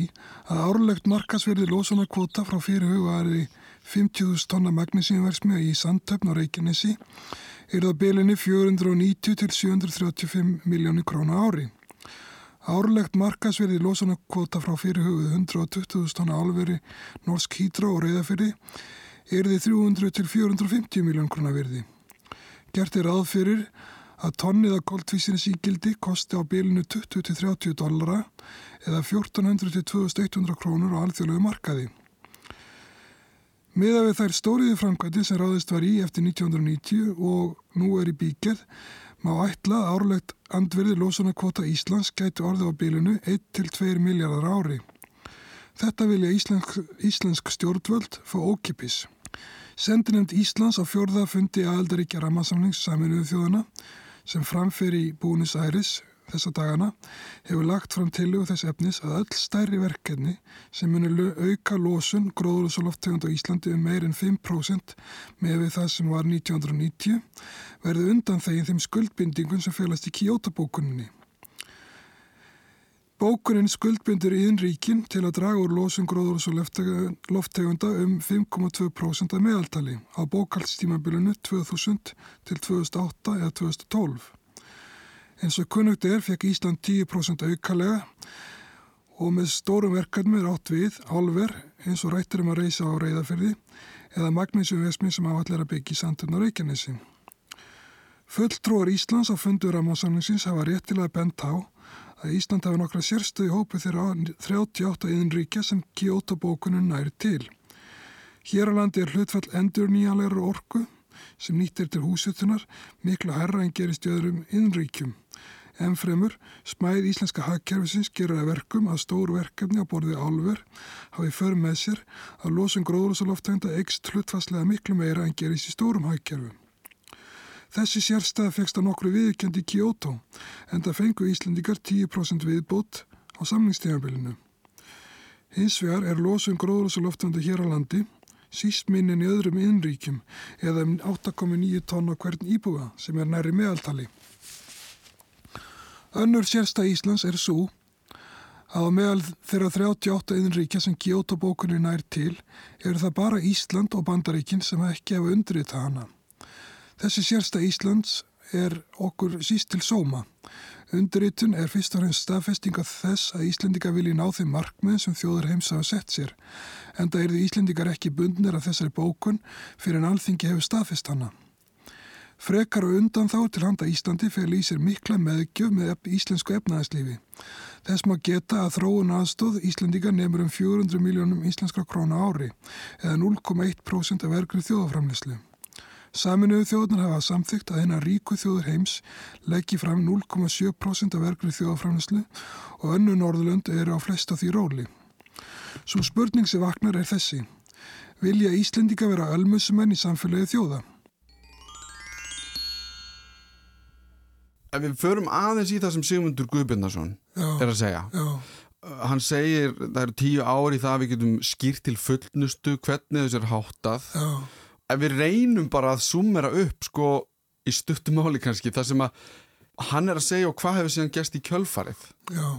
að árlegt markasverði losunarkvota frá fyrir hugaðari 50.000 tonna magnísínversmi í Sandtöfn og Reykjanesi er það belinni 490 til 735 miljónir krónu ári. Árlegt markasverði losunarkvota frá fyrirhugðu 120.000 tonna álveri Norsk Hydro og Reyðafyrði er því 300 til 450 miljón krónu verði. Gert er aðfyrir að tonnið að koltvísins ígildi kosti á bilinu 20 til 30 dollara eða 1400 til 2100 krónur á alþjóðlegu markaði. Miða við þær stóriði framkvæmdi sem ráðist var í eftir 1990 og nú er í bígerð má ætla að árlegt andverði losunarkvota Íslands gæti orði á bílunu 1-2 miljardar ári. Þetta vilja íslensk, íslensk stjórnvöld fá ókipis. Sendinemt Íslands á fjörða fundi aðaldaríkja rammarsamlings saminuðu þjóðana sem framfer í Búnis Æris þessa dagana hefur lagt fram tilögu þess efnis að öll stærri verkefni sem munir auka losun gróður og lofttegund á Íslandi um meir en 5% með við það sem var 1990 verði undan þegin þeim skuldbindingun sem félast í Kyoto-bókuninni. Bókunin skuldbindur í innríkin til að draga úr losun gróður og lofttegunda um 5,2% af meðaltali á bókaldstímabilinu 2000 til 2008 eða 2012. Eins og kunnugt er fekk Ísland 10% aukalega og með stórum verkefnum er átt við álver eins og rættir um að reysa á reyðarferði eða magnísum vesmi sem áallir að byggja í Sandurna Reykjanesi. Fulltrúar Íslands á fundur Ramánsamlingsins hafa réttilega bent á að Ísland hafa nokkra sérstöði hópi þeirra 38 yðinríkja sem Kyoto bókunum næri til. Hér á landi er hlutfall endur nýjanlegar orku sem nýttir til húsuttunar miklu herra en gerist í öðrum yðinríkjum. En fremur, smæð íslenska hagkerfisins gerur að verkum að stór verkefni á borði álver hafi för með sér að losun gróðlösaloftegunda eikst hlutfastlega miklu meira en gerist í stórum hagkerfum. Þessi sérstæða fegst að nokkru viðkendi í Kyoto en það fengu Íslandikar 10% viðbót á samningstíðanbylinu. Hins vegar er losun gróðlösaloftegunda hér á landi síst minnin í öðrum innríkjum eða um 8,9 tónn á hvern íbúa sem er næri meðaltali. Önnur sérsta Íslands er svo að meðal þeirra 38 innríkja sem Kyoto bókunni nær til eru það bara Ísland og Bandaríkin sem ekki hefa undrið hana. Þessi sérsta Íslands er okkur síst til sóma. Undirritun er fyrst og fremst staðfestinga þess að Íslendika vilji ná þeim markmið sem þjóður heims hafa sett sér, en það eru Íslendikar ekki bundnir af þessari bókun fyrir en alþingi hefur staðfest hana. Frekar og undan þá til handa Íslandi í sér mikla meðgjöf með íslensku efnaðarslífi. Þess maður geta að þróun aðstóð Íslandika nefnur um 400 miljónum íslenskra króna ári eða 0,1% af vergrið þjóðaframlislu. Saminuðu þjóðunar hafa samþygt að eina ríku þjóður heims leggji fram 0,7% af vergrið þjóðaframlislu og önnu Norðurlund eru á flest á því róli. Svo spurning sem vaknar er þessi. Vilja Íslendika vera ölmusumenn í samfélagi þjóða? ef við förum aðeins í það sem Sigmundur Guðbjörnarsson er að segja já. hann segir, það eru tíu ári það að við getum skýrt til fullnustu hvernig þess er háttað já. Ef við reynum bara að sumera upp sko í stuttumáli kannski það sem að hann er að segja og hvað hefur síðan gæst í kjölfarið Já,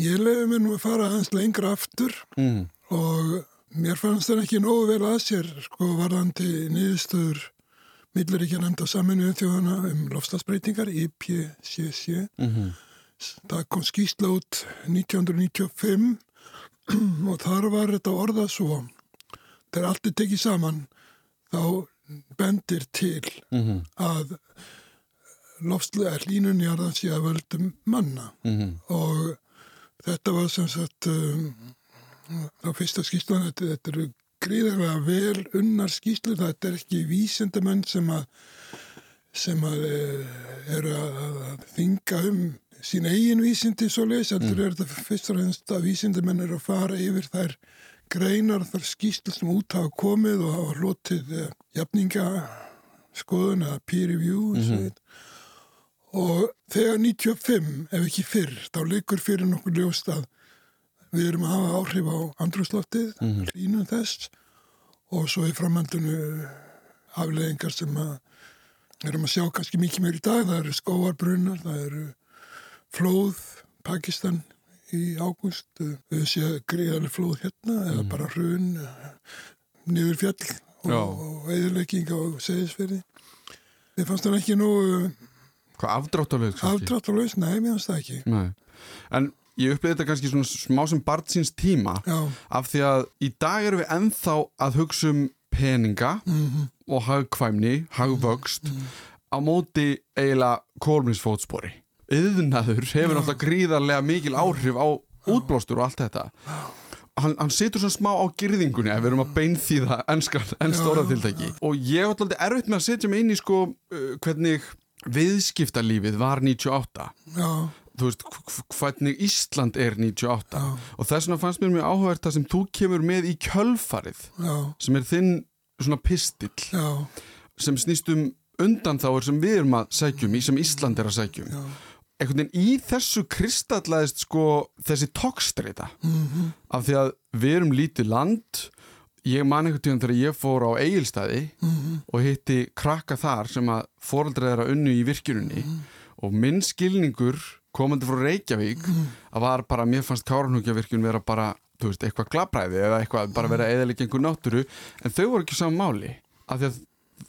ég leiði mér nú að fara hans lengra aftur mm. og mér fannst það ekki nógu vel að sér sko varðandi niðurstöður Millaríkja nefnda saminuðum þjóðana um lofstafsbreytingar, IPCC. Mm -hmm. Það kom skýsla út 1995 og þar var þetta orðað svo. Þegar allt er tekið saman þá bendir til mm -hmm. að lofslega hlínunni er það sé að völdum manna mm -hmm. og þetta var sem sagt um, á fyrsta skýslan þetta, þetta eru gríðarlega vel unnar skýslu þetta er ekki vísendamenn sem að sem að eru að, þinga um sín eigin vísindi svo leiðis heldur mm. er þetta fyrst og reynst að vísindamenn eru að fara yfir þær greinar þar skýslu sem út hafa komið og hafa hlotið eh, jafninga skoðun eða peer review mm -hmm. og þegar 95 ef ekki fyrr þá leikur fyrir nokkur ljóst að Við erum að hafa áhrif á andrúsloftið, mm -hmm. hlínum þess og svo er framhaldinu afleðingar sem að erum að sjá kannski mikið meir í dag. Það eru skóarbrunnar, það eru flóð, Pakistan í ágúst, við séum greiðarlega flóð hérna mm eða bara hrun, niður fjall og, og eðurleiking á segðisferði. Við fannst það ekki nú... Hvað afdráttalöðs? Afdráttalöðs, nei, við fannst það ekki. Nei, en ég upplýði þetta kannski svona smá sem barnsins tíma Já. af því að í dag erum við enþá að hugsa um peninga mm -hmm. og hagkvæmni, hagvöxt mm -hmm. á móti eiginlega kólminsfótspori. Yðnaður hefur náttúrulega gríðarlega mikil áhrif á útblástur og allt þetta. hann, hann situr svona smá á girðingunni ef við erum að beinþýða enn stóra tiltæki. Og ég var alltaf erfitt með að setja mig inn í sko uh, hvernig viðskiptalífið var 98 Já. þú veist hvernig Ísland er 98 Já. og þess vegna fannst mér mjög áhugavert það sem þú kemur með í kjölfarið Já. sem er þinn svona pistill sem snýst um undan þáur sem við erum að sækjum í sem Ísland er að sækjum einhvern veginn í þessu kristallaðist sko þessi tókstreita mm -hmm. af því að við erum lítið land ég man einhvern tíðan þegar ég fór á eigilstaði mm -hmm. og hitti krakka þar sem að fóröldra þeirra unnu í virkjunni mm -hmm. og minn skilningur komandi frá Reykjavík að var bara, mér fannst Káranhúkjavirkjun vera bara, þú veist, eitthvað glabræði eða eitthvað, bara vera eðalega einhver náttúru en þau voru ekki saman máli af því að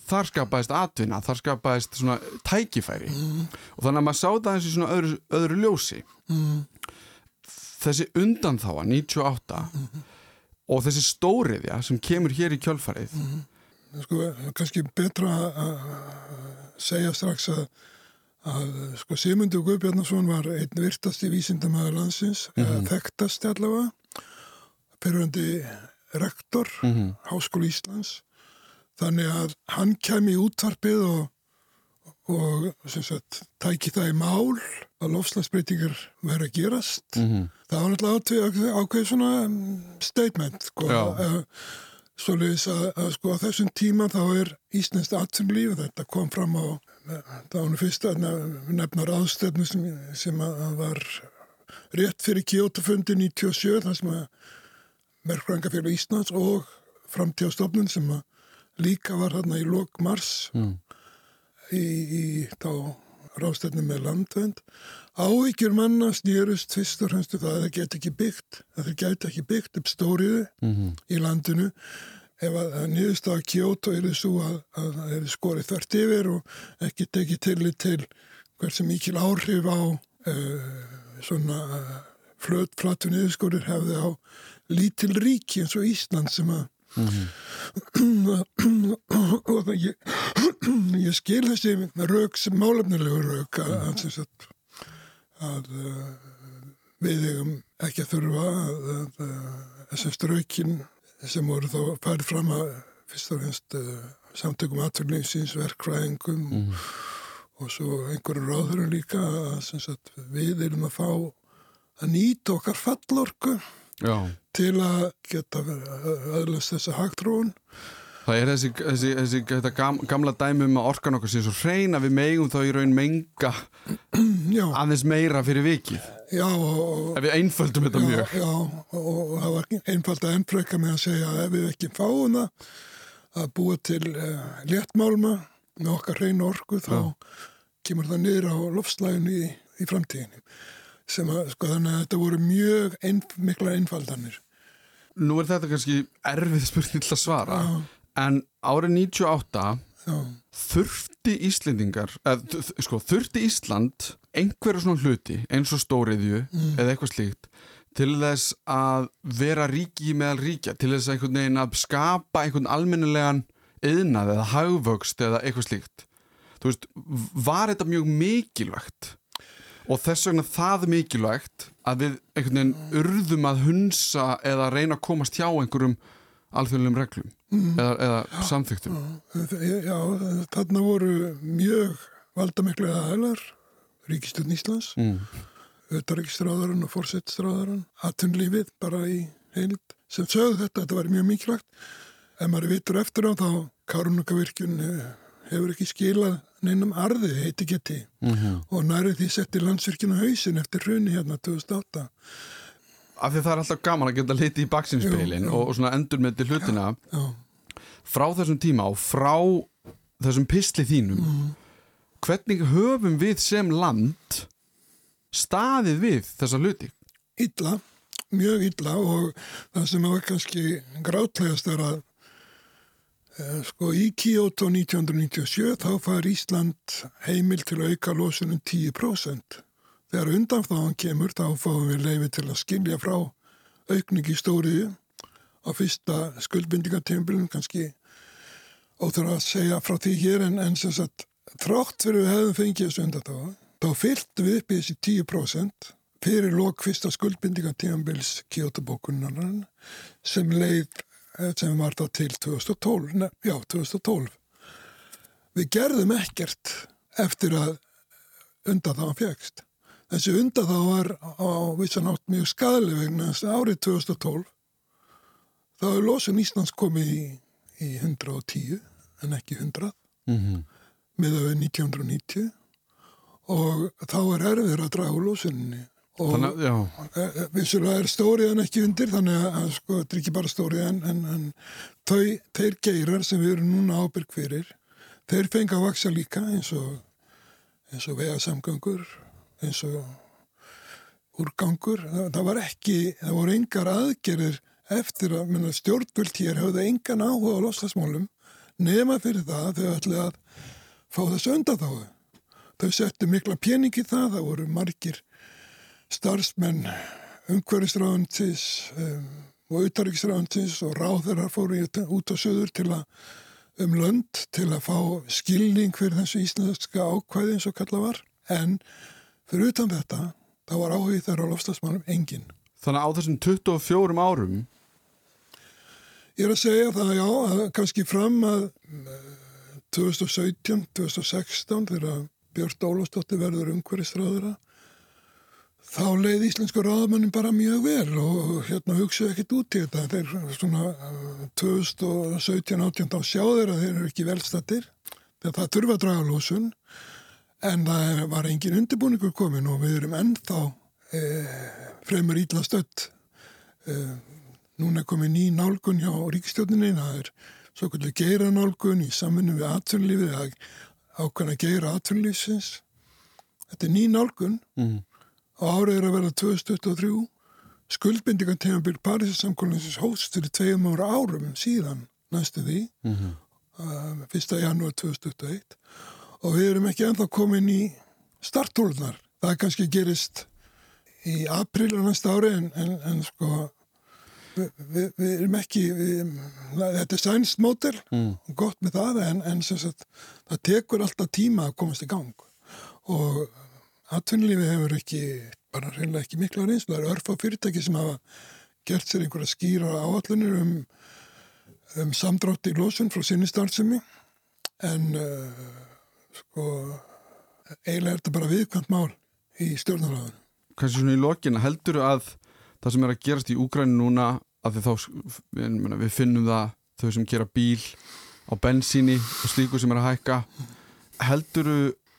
þar skapaðist atvinna, þar skapaðist svona tækifæri mm. og þannig að maður sá það eins og svona öðru, öðru ljósi mm. þessi undanþáa 98 mm. og þessi stóriðja sem kemur hér í kjölfarið sko, kannski betra að segja strax að, að sko, Simundur Guðbjarnason var einn virtasti vísindamæður landsins Mhm. þekktasti allavega fyriröndi rektor Mhm. Háskóli Íslands þannig að hann kem í útvarpið og, og sagt, tæki það í mál að lofslagsbreytingar verið að gerast. Mhm. það var náttúrulega ákveð, svona um, statement sko, uh, svoleiðis að, að sko á þessum tíma þá er Íslandst atvinnulíf þetta kom fram á það var nú fyrst að nefna ráðstöfnu sem, sem að, að var rétt fyrir Kyoto-fundi 97 þar sem að Merkfrængafélag Íslands og framtíðastofnun sem að líka var hérna í lok mars Mm. í, í þá ráðstöfnum með landvend áhyggjur manna snýrust fyrst og fremstu það að það get ekki byggt að það get ekki byggt upp stóriðu Mhm. í landinu ef að, að niðurst að Kyoto er þessu að, að það er skorið þvert yfir og ekki tekið tillit til hversu mikil áhrif á uh, svona uh, flöt, flatu niðurskorur hefði á lítil ríki eins og Ísland sem að og það ég, ég skil þessi rauk sem málefnilegu rauk að, að, að uh, við eigum ekki að þurfa að, þessum straukin sem voru þá farið fram að fyrst og finnst uh, samtökum atvinnlýsins, verkfræðingum og svo einhverjum ráðurum líka að við erum að fá að nýta okkar fallorku Já. til að geta öðlast þessa hagtróun Það er þessi, þessi, þessi gam, gamla dæmi um að orkan okkar sé svo hrein að við megum þá í raun menga Já. aðeins meira fyrir vikið. Já, og, Ef við einföldum þetta já, mjög. Já, og, og það var einfald að ennfröka með að segja að ef við ekki fáum það að búa til uh, léttmálma með okkar hreinu orku þá kemur það niður á lofslæginu í, í framtíðinu sem að sko þannig að þetta voru mjög ein, mikla einfaldanir Nú er þetta kannski erfið spurning til að svara Já. en árið 98 Já. þurfti Íslendingar eð, sko, þurfti Ísland einhverju svona hluti eins og stóriðju Mm. eða eitthvað slíkt til þess að vera ríki meðal ríkja til þess að einhvern veginn að skapa einhvern almennilegan yðnað eða hagvöxt eða eitthvað slíkt þú veist, var þetta mjög mikilvægt og þess vegna það mikilvægt að við einhvern veginn urðum að hunsa eða reyna að komast hjá einhverjum alþjóðlegum reglum Mm. eða, eða samþyktum Já, þarna voru mjög valdamiklu aðeinar Ríkistjórn Íslands mm. auðvitaðríkistráðarinn og fórsettstráðarinn atvinnlífið bara í heild sem sögðu þetta, þetta var mjög mikilvægt ef maður vitur eftir á þá Karunukavirkjun hefur ekki skilað neinum arði heiti geti Mhm. og nærið því setti landsvirkjun á hausin eftir hruni hérna 2008 af því það er alltaf gaman að geta litið í baksinspilin og, og svona endur með til hlutina Já. frá þessum tíma og frá þessum pisli þínum Mm. hvernig höfum við sem land staðið við þessa hluti? illa, mjög illa og það sem var kannski grátlegast er að sko í Kyoto 1997 þá fær Ísland heimil til að auka losunum 10%. Þegar undanfáðan kemur þá fáum við leifi til að skilja frá aukningi stóriðu á fyrsta skuldbindingatembilum kannski óþur að segja frá því hér en, en sem sagt þrátt fyrir við hefðum fengið þessu undanfáðan þá fylgtum við upp í þessi 10% fyrir lók fyrsta skuldbindinga tímanbils Kyoto-bókunan sem leið eh, sem var þá til 2012 ne, já, 2012 við gerðum ekkert eftir að undan það fjækst þessi undan það var á vissan átt mjög skadli vegna árið 2012 þá er losun Íslands komið í, í 110 en ekki 100 mm -hmm. með að við 1990 og þá er erfir að draga úr losunni og e, e, vissulega er stóriðan ekki undir þannig að sko þetta er ekki bara stóriðan en, en þau, þeir geirar sem við erum núna ábyrg fyrir þeir fengi að vaksa líka eins og eins og vegasamgöngur eins og úrgangur. Það, það var ekki, það voru engar aðgerir eftir að stjórnvöld hér hafði engan áhuga á loslasmálum nema fyrir það þau ætli að fá þessu undan þau settu mikla peningi það, það voru margir starfsmenn umhverfisráðuntis um, og auðarriksráðuntis og ráðherrar fóru út á söður til að um lönd til að fá skilning fyrir þessu íslenska ákvæði eins og kalla var en fyrir utan þetta þá var áhugið þeirra á lofstafsmannum engin. Þannig á þessum 24 árum Ég er að segja það já að kannski fram að 2017, 2016 þegar Björn Ólafsdóttir verður umhverfistráðura þá leið íslensku ráðmannum bara mjög vel og hérna hugsaðu ekkert út í þetta. Þeir svona 2017-18 þá sjá þeir að þeir eru ekki velstattir þegar það þurfa að draga lósun en það var engin undirbúningur komin og við erum ennþá e, fremur ítla stött. E, núna er komið ný nálgun hjá ríkstjóninni það er svo kvöldur geira nálgun í samfunnu við atvinnlífið ákvæmlega geira atvinnlífsins þetta er ný nálgun. Mm og árið er að vera 2023 skuldbindingan tegumbil Parísasamkólinsins hóst fyrir tveim ára árum síðan næstu því mm -hmm. uh, 1. janúar 2021 og við erum ekki enþá komin í starthólunar það kannski gerist í april á næsta ári en, en, en sko við, við, við erum ekki við, þetta er sænst mótel mm. gott með það en, en sagt, það tekur alltaf tíma að komast í gang og atvinnlífi hefur ekki, bara reynilega ekki mikla reynslu. Það eru örf á fyrirtæki sem hafa gert sér einhverja skýra áallunir um, um samdrátt í lósun frá sinni starfsemi en uh, sko eiginlega er þetta bara viðkvæmt mál í stjórnarhagðan. Kanski svona í lokina heldur að það sem er að gerast í Úgræni núna að þá, við finnum það þau sem gera bíl á bensíni og slíku sem er að hækka heldur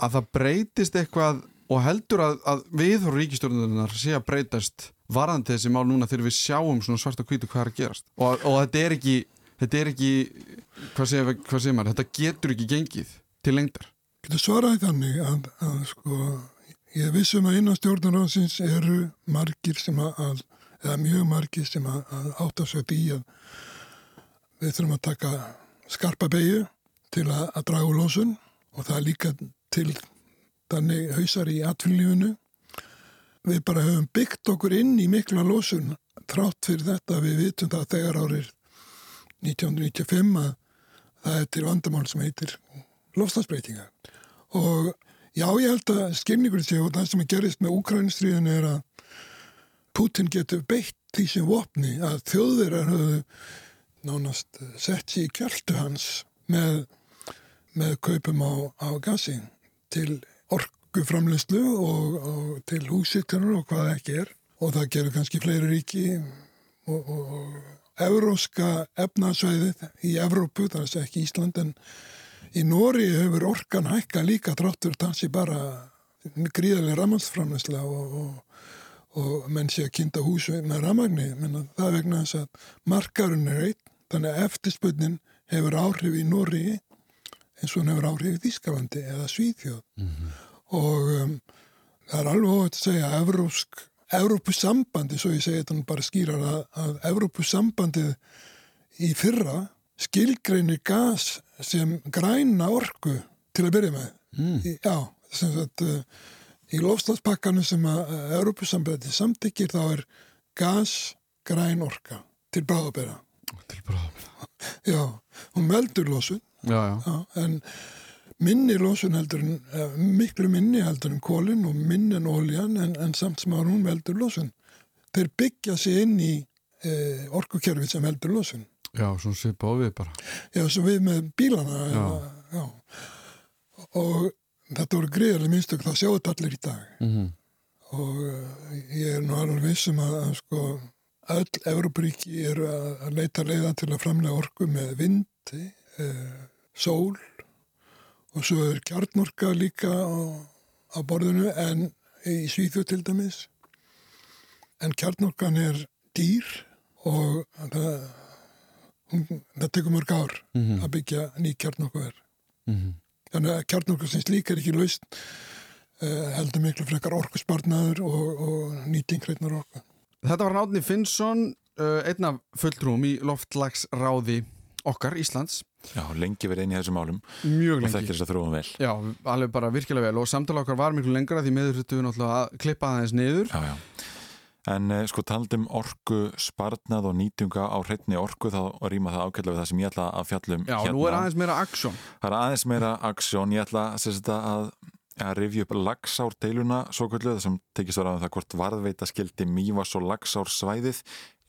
að það breytist eitthvað og heldur að, að við og ríkistjórnunar sé að breytast varðandi þessi mál núna þegar við sjáum svona svart og hvítu hvað er að gerast? Og, og þetta er ekki, þetta er ekki hvað segir, maður, þetta getur ekki gengið til lengdar. Getur svaraði þannig að, að sko ég vissum að innan stjórnarhansins eru margir sem að eða mjög margir sem að, að áttasveit í að við þurfum að taka skarpa beigju til að draga úr lósun og það er líka til þannig hausar í atvinnlífunu. Við bara höfum byggt okkur inn í mikla losun trátt fyrir þetta við vitum það þegar árið 1995 að það er til vandamál sem heitir lofstafsbreytinga. Og já, ég held að skilningur sé og það sem er gerist með Úkrænistriðinu er að Putin getur beitt því sem vopni að þjóðverðar höfðu nánast sett sér í kjöldu hans með, með kaupum á, á gasi til orguframleyslu og, og til húsittunar og hvað ekki er. Og það gerur kannski fleiri ríki og, og, og euróska efnasvæðið í Evrópu, það er ekki Ísland en í Nóri hefur orkan hækka líka dráttur tansi bara gríðarlega rammansframleysla og menn sé að kynnta húsu með rammagni, menn það vegna þess að markarinn er eitt, þannig að eftirspöldin hefur áhrif í Nóri eins og hann hefur áhrif í Þískalandi eða Svíðjóð mm -hmm. Og um, það er alveg óvægt að segja að Evrópsk, Evrópusambandi, svo ég segi þetta bara skýrar að, að Evrópusambandið í fyrra skilgreinir gas sem græna orku til að byrja með mm. já, sem sagt uh, í lofstafspakkanum sem að Evrópusambandið samtykkir þá er gas græn orka til bráðabera til bráðabera já, hún meldur losun já, já. Já, en minni losun heldur en, miklu minni heldur en kólinn og minni en óljan en, en samt sem að hún veldur losun. Þeir byggja sig inn í e, orkukerfi sem veldur losun. Já, svona svipa á við bara. Já, svo við með bílana. Já. Eða, já. Og þetta voru greiðarlega minnstök, það sjáu þetta allir í dag. Mm -hmm. Og uh, ég er nú alveg vissum að, að sko, öll Európaríki eru að, leita leiða til að framlega orku með vindi, uh, sól og svo er kjarnorka líka á, á borðinu en í Svíþjóð til dæmis. En kjarnorkan er dýr og það það tekur mörg ár mm -hmm. að byggja ný kjarnokkuver mm -hmm. þannig að kjarnokkur sem slík er ekki laust uh, heldur miklu frekar orkusbarnaður og, og nýtingreitnar orku Þetta var Náttni Finnsson uh, einn af fulltrúum í loftlagsráði okkar, Íslands Já, lengi verið einn í þessum álum Mjög lengi. og þekkir þess að þróum vel. Já, alveg bara virkilega vel. Og samtala okkar var miklu lengra því meður þetta við náttúrulega að klippa það eins niður. Já, já. En eh, sko taldum orku sparnað og nýtunga á hreitni orku þá rýma það ákveðlega við það sem ég ætla að fjallum Já, hérna. nú er aðeins meira aksjón Það er aðeins meira aksjón, ég ætla að, að rifja upp lagsárdeiluna svo kvöldu það sem tekist ára um það hvort varðveita skildi mývas og lagsársvæðið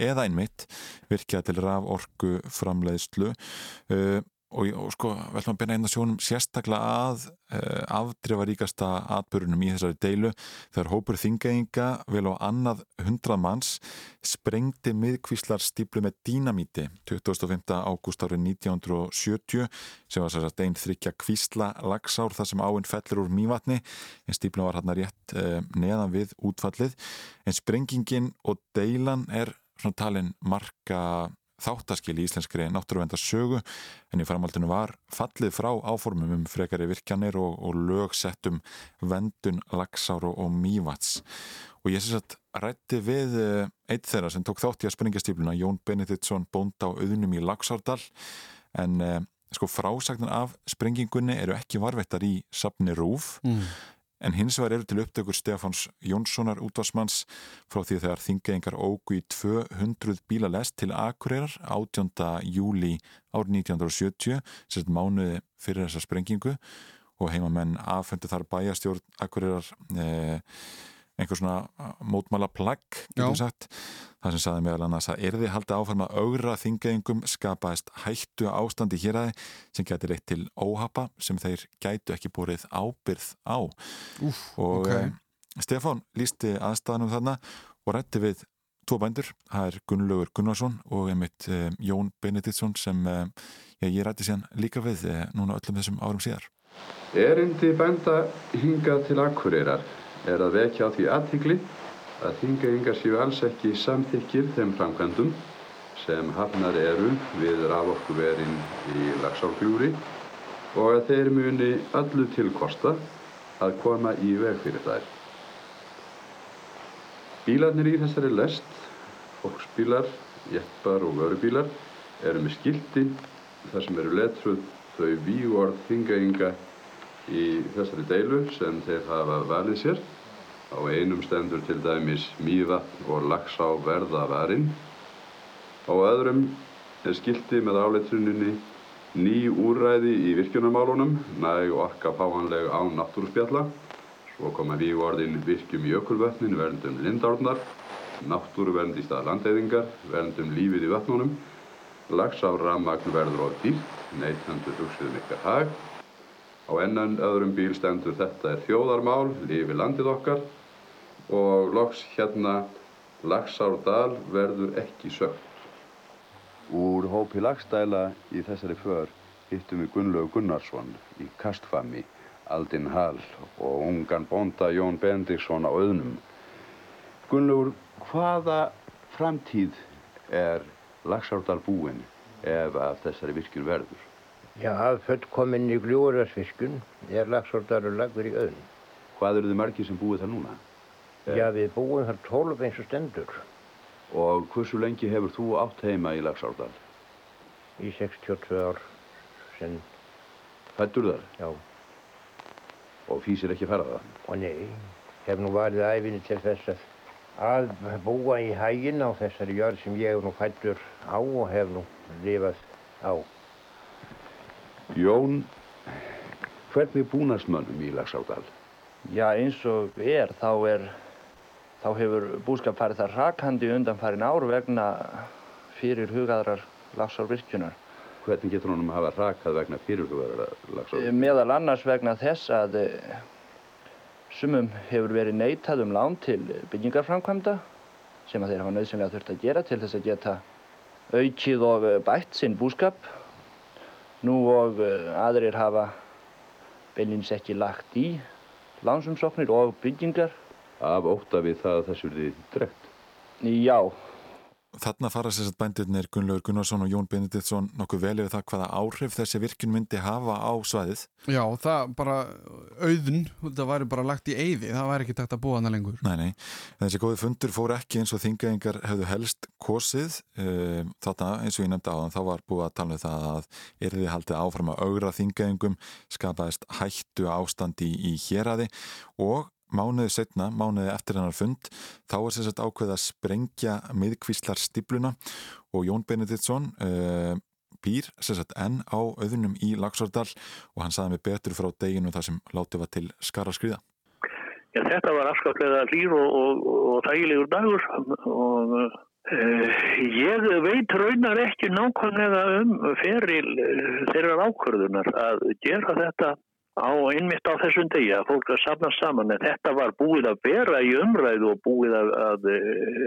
eða einmitt virkja til raf orku framleiðslu uh, og, og sko velum að beina einn að sjónum sérstaklega að uh, afdrifaríkasta atbörunum í þessari deilu þegar hópur þingæðinga vel á annað hundrað manns sprengdi miðkvíslar stíplu með dínamíti 25. ágúst árið 1970 sem var sérstaklega einn þryggja kvísla lagsár þar sem áinn fellur úr mývatni en stíplu var hann rétt uh, neðan við útfallið en sprengingin og deilan er svona talin marka þáttaskil í íslenskri náttúruvendarsögu en í framhaldinu var fallið frá áformum um frekari virkjanir og, og lögsettum vendun, lagsár og, og mývats og ég syns að rætti við eh, eitt þeirra sem tók þátt í að springastífluna Jón Benediktsson bónda á auðnum í Lagsárdal en eh, sko frásagnar af sprengingunni eru ekki varvettar í sapni Rúf mm en hins vegar eru til upptökur Stefáns Jónssonar útvarsmanns frá því þegar þingeingar ógu í 200 bílalest til Akureyrar 18. júli árið 1970, sérst mánuði fyrir þessa sprengingu og heimamenn afhendu þar bæjastjórn Akureyrar eh, einhver svona mótmála plagg getur sagt, það sem saði meðal annars að erði haldi áfram að augra þingæðingum skapaðist hættu ástandi hér aðeins sem getur reitt til óhapa sem þeir gætu ekki búrið ábyrð á. Úf, og okay. Stefán lísti aðstæðanum þarna og rætti við tvo bændur, það er Gunnlaugur Gunnarsson og einmitt eh, Jón Benediktsson sem eh, já, ég rætti síðan líka við eh, núna öllum þessum árum síðar. Erindi bænda hingað til Akureyrar er að vekja á því aðtíkli að þingeyingar séu alls ekki samþykir þeim framkvæmdum sem hafnar eru við raforkuverin í lagsálfjúri og að þeir muni allu tilkosta að koma í veg fyrir þær. Bílarnir í þessari lest, fólksbílar, jeppar og vörubílar, eru með skildi þar sem eru letruð þau vígorð þingeyinga í þessari deilu sem þeir hafa valið sér Á einum stendur til dæmis mývatn og laxá verðavarinn. Á öðrum er skildi með áleitruninni ný úræði í virkjunarmálunum, næg orka fáanleg á náttúrspjalla. Svo koma við orðin virkjum jökulvötnin, verndum lindárnar, náttúruvernd í stað landeyðingar, verndum lífið í vatnunum, laxá rammagn verður á dýrt, neytjandur hugsiðum ykkar hag. Á ennan öðrum bíl stendur þetta er þjóðarmál, lifi landið okkar og loks hérna Lagsárdal verður ekki sögt. Úr hópi lagstæla í þessari för hittum við Gunnlaug Gunnarsson í Kastfami, Aldin Hall og ungan bonda Jón Bendiksson á auðnum. Gunnlaugur, hvaða framtíð er Lagsárdal búinn ef að þessari virkun verður? Já, að fullkominni gljóðarsvirkun er Lagsárdalur lagður í auðn. Hvað eru þið margir sem búið það núna? Já, við búum þar 12 eins og stendur. Og hversu lengi hefur þú átt heima í Lagsárdal? Í 62 ár sen. Fættur þar? Já. Og fýsir ekki að fara það? Og nei, hef nú varðið æfinni til þess að að búa í hægin á þessari jörð sem ég hef nú fættur á og hef nú lifað á. Jón, hvernig búnast mönnum í Lagsádal? Já eins og er þá er þá hefur búskap farið þar rakandi undan farin ár vegna fyrir hugaðrar lagsárvirkjunar. Hvernig getur honum að hafa rakað vegna fyrir hugaðrar lagsárvirkjunar? Meðal annars vegna þess að eh, sumum hefur verið neitað um lán til byggingarframkvæmda sem að þeir hafa nöðsynlega þurft að gera til þess að geta aukið og eh, bætt sinn búskap. Nú og eh, aðrir hafa beinins ekki lagt í lánsumsóknir og byggingar af óta við það að þessu verði drekt. Já. Þarna fara sérstaklega bændirnir Gunnlaugur Gunnarsson og Jón Benediktsson nokkuð vel yfir það hvaða áhrif þessi virkun myndi hafa á svæðið. Já, það bara auðun, það væri bara lagt í eyði, það væri ekki takt að búa hana lengur. Nei, nei, þessi góði fundur fór ekki eins og þingaðingar hefðu helst kosið. Ehm, þarna, eins og ég nefndi á þann, þá var búið að tala um það að erði haldið áfram að augra þingaðingum, skapaðist hættu ástandi í, í héræði og mánuði setna, mánuði eftir hennar fund þá er sérsagt ákveð að sprengja miðkvíslar stipluna og Jón Benediktsson uh, býr sérsagt enn á auðunum í Lagsardal og hann saði mig betur frá deginu þar sem látið var til skara skriða. Já, þetta var afskaplega hlýr og, og, og þægilegur dagur og uh, ég veit raunar ekki nákvæmlega um feril uh, þeirra ákvörðunar að gera þetta á einmitt á þessum degi að fólk að safna saman en þetta var búið að vera í umræðu og búið að, að,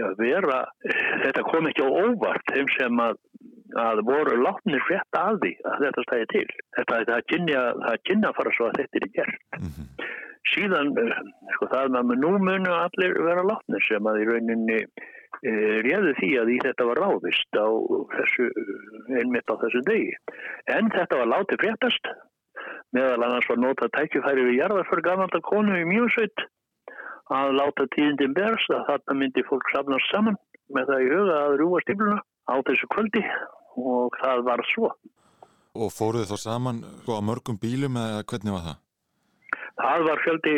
að vera þetta kom ekki á óvart þeim sem að, að voru látnir frétta að því að þetta stæði til. Þetta það kynja, það kynja fara svo að þetta er gert. Mm -hmm. síðan sko það með nú munu allir vera látnir sem að í rauninni e, réðu því að í þetta var ráðist á þessu einmitt á þessum degi. En þetta var látið fréttast meðal annars var notað tækifæri við jarðarför gammalda konu í mjögsveit að láta tíðindin berst að þarna myndi fólk safnast saman með það í huga að rúa stífluna á þessu kvöldi og það var svo. Og fóruð þá saman sko, á mörgum bílum eða hvernig var það? Það var fjöldi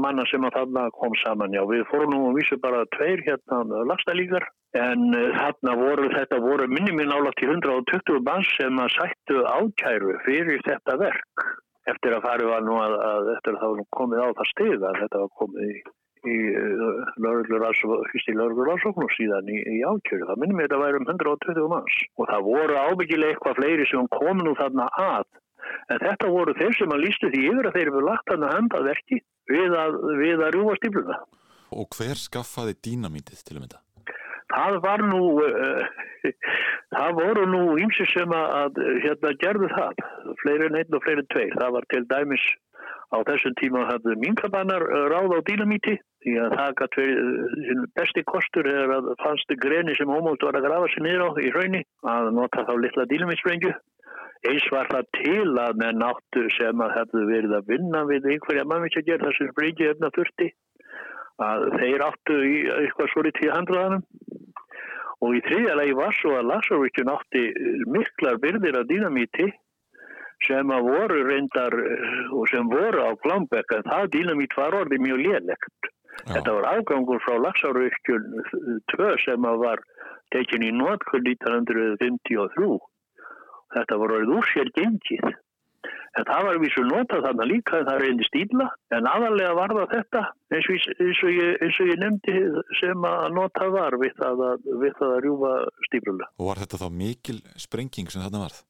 manna sem að þarna kom saman, já. Við fórum nú og vísu bara tveir hérna lagstælíkar en uh, þarna voru þetta voru minni minn álagt í 120 manns sem að sættu ákæru fyrir þetta verk eftir að farið var nú að, að eftir að það var komið á það stið að þetta var komið í í lauruglurarsókn og síðan í, í ákjöru. Það minnum ég að það væri um 120 manns og það voru ábyggilega eitthvað fleiri sem kom nú þarna að en þetta voru þeir sem að lístu því yfir að þeir eru lagt hann að henda verki við að, að rjúa stífluna. Og hver skaffaði dínamítið til að mynda? Það var nú, uh, það voru nú ímsi sem að hérna gerðu það, fleiri en einn og fleiri en tveir. Það var til dæmis á þessum tíma hafðu minkabannar ráð á dínamíti því að það gæti verið besti kostur er að fannstu greni sem ómótt var að grafa sér niður á í hraunni að nota þá litla dínamítsprengju. Eins var það til að með náttu sem að hefðu verið að vinna við einhverja mannvits að gera þessum sprengju efna þurfti að þeir áttu í eitthvað svolítið í handraðanum og í þriðja lagi var svo að Lasaríkjun átti miklar byrðir af dínamíti sem að voru reyndar og sem voru á Glambekk en það dínamít var orðið mjög lélægt. Þetta var ágangur frá Laxárvirkjun 2 sem að var tekin í nótkull 1953. Þetta var orðið úr sér gengið. En það var vísu notað þarna líka það reyndi stíla en aðalega var það þetta eins og, eins og, ég, eins og ég nefndi sem að notað var við það að, við það að rjúfa stíluna. Og var þetta þá mikil sprenging sem þarna varð?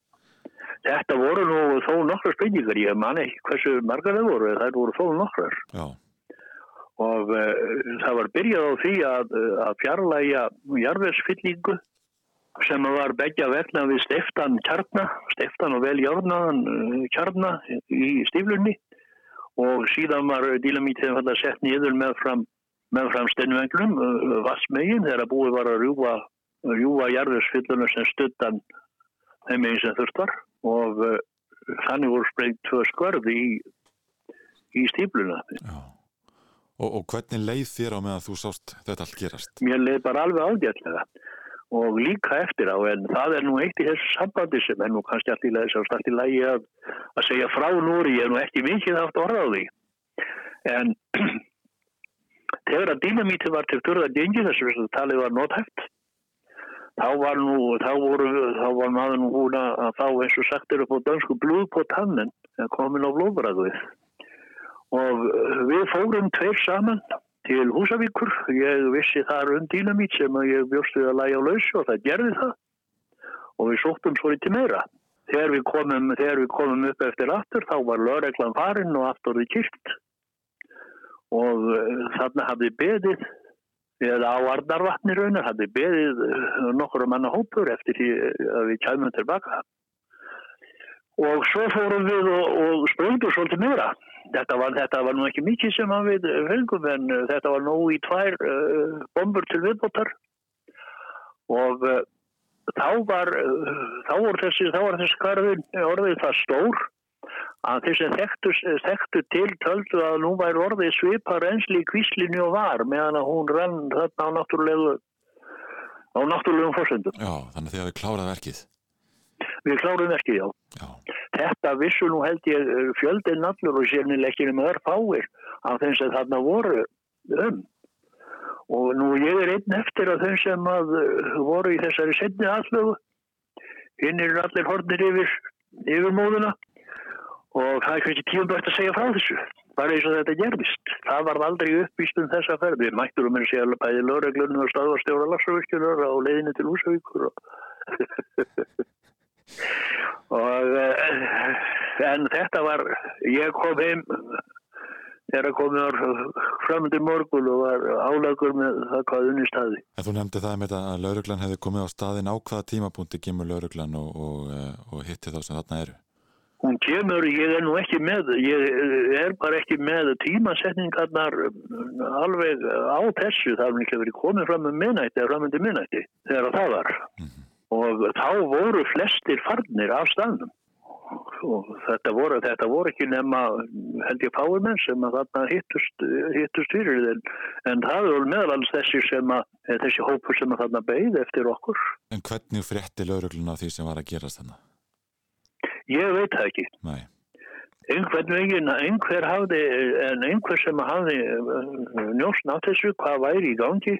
Þetta voru nú þó nokkrar spurningar, ég man ekki hversu margar það voru, það voru þó nokkrar. Já. Og uh, það var byrjað á því að, að fjarlæga jarðversfyllingu sem var begja vegna við Steftan Kjarnar, Steftan og vel Járnaðan uh, Kjarnar í stíflunni og síðan var dílamítið að sett nýður með fram, með fram stennvenglum, vassmegin, þegar búið var að rjúa, rjúa jarðversfylluna sem stuttan þeim einn sem þurftar og uh, þannig voru sprengt tvö skörði í, í stípluna. Og, og hvernig leið þér á með að þú sást þetta allt gerast? Mér leið bara alveg ágætlega og líka eftir á en það er nú eitt í þessu sambandi sem er nú kannski allt í lagi allt í lagi að, að segja frá núri, ég er nú ekki mikið haft orða á því en þegar að dýnamíti var til þurða gengi þess að talið var nóthæft þá var nú, þá voru, þá var maður nú hún að þá eins og sagt er upp á dansku blúð på tannen, komin á blóðbræðuð. Og við fórum tveir saman til Húsavíkur, ég vissi þar um dýnamít sem ég bjóstu að læja á lausu og það gerði það. Og við sóttum svo litið meira. Þegar við, komum, þegar við komum upp eftir aftur þá var lögreglan farin og afturði kyrkt og þarna hafði beðið eða á Arnarvatni raunar hafði beðið eh, nokkur um manna hópur eftir því að við kæmum tilbaka og svo fórum við og, og spröngum svolítið meira þetta var, þetta var nú ekki mikið sem við fengum en eh, þetta var nú í tvær uh, bombur til viðbótar og uh, þá var uh, þá var þessi, þessi karfin orðið það stór að sem þekktu, þekktu til töldu að nú væri orðið svipar einsli í kvíslinni og var meðan að hún rann þarna á náttúrulegu á náttúrulegum fórsöndum. Já, þannig að þið hafið klárað verkið. Við kláruðum verkið, já. já. Þetta vissu nú held ég eh, fjöldin allur og sérnilegginu með örf áir af þeim sem þarna voru um. Og nú ég er einn eftir að þeim sem að eh, voru í þessari setni aðlögu hinn er allir hornir yfir, yfir móðuna og það er kannski tíum bært að segja frá þessu bara eins og þetta gerðist það var aldrei uppvíst um þessa ferð við um að segja alveg bæði lögreglunum og staðvarstjóra Larsavöskjunar á leiðinu til Úsavíkur og, og eh, en þetta var ég kom heim þegar komið framöndi morgun og var álagur með það hvað unni staði En þú nefndi það með að lauruglan hefði komið á staðin á hvaða tímapunkti gemur lauruglan og, og, eh, og hitti þá sem þarna eru? Hún kemur, ég er nú ekki með ég er bara ekki með tímasetningarnar alveg á þessu, það er ekki verið komið fram með minnætti eða fram með minnætti þegar það var. Mm -hmm. Og þá voru flestir farnir af staðnum og þetta voru, þetta voru ekki nema held ég fáimenn sem að þarna hittust, hittust fyrir en, en það voru meðalans þessi sem að þessi hópur sem að þarna beigð eftir okkur En hvernig frétti laurugluna því sem var að gerast þarna? Ég veit það ekki. Nei. Einhvern veginn, einhver hafði, en einhver sem hafði uh, njósn á þessu, hvað væri í gangi,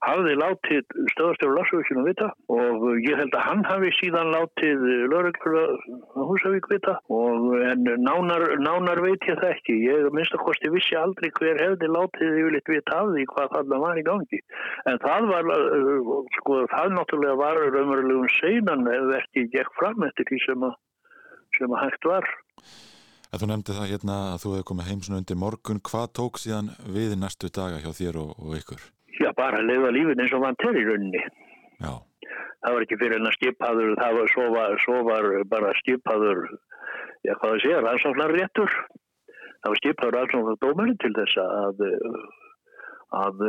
hafði látið stöðastjóru Larsvíkinu vita og ég held að hann hafi síðan látið Lörgur Húsavík vita og en nánar, nánar veit ég það ekki. Ég minnst að kosti vissi aldrei hver hefði látið yfirleitt vita af því hvað þarna var í gangi. En það var, uh, sko, það náttúrulega var raunverulegum seinan ef ekki gekk fram eftir því sem að sem að hægt var. Þú nefndi það hérna að þú hefði komið heim svona undir morgun. Hvað tók síðan við næstu daga hjá þér og, og ykkur? Já, bara að leiða lífin eins og vann til í rauninni. Já. Það var ekki fyrir en að skipaður, það var svo var, svo var bara skipaður, já hvað það sé, rannsóknar réttur. Það var skipaður rannsóknar dómarinn til þess að, að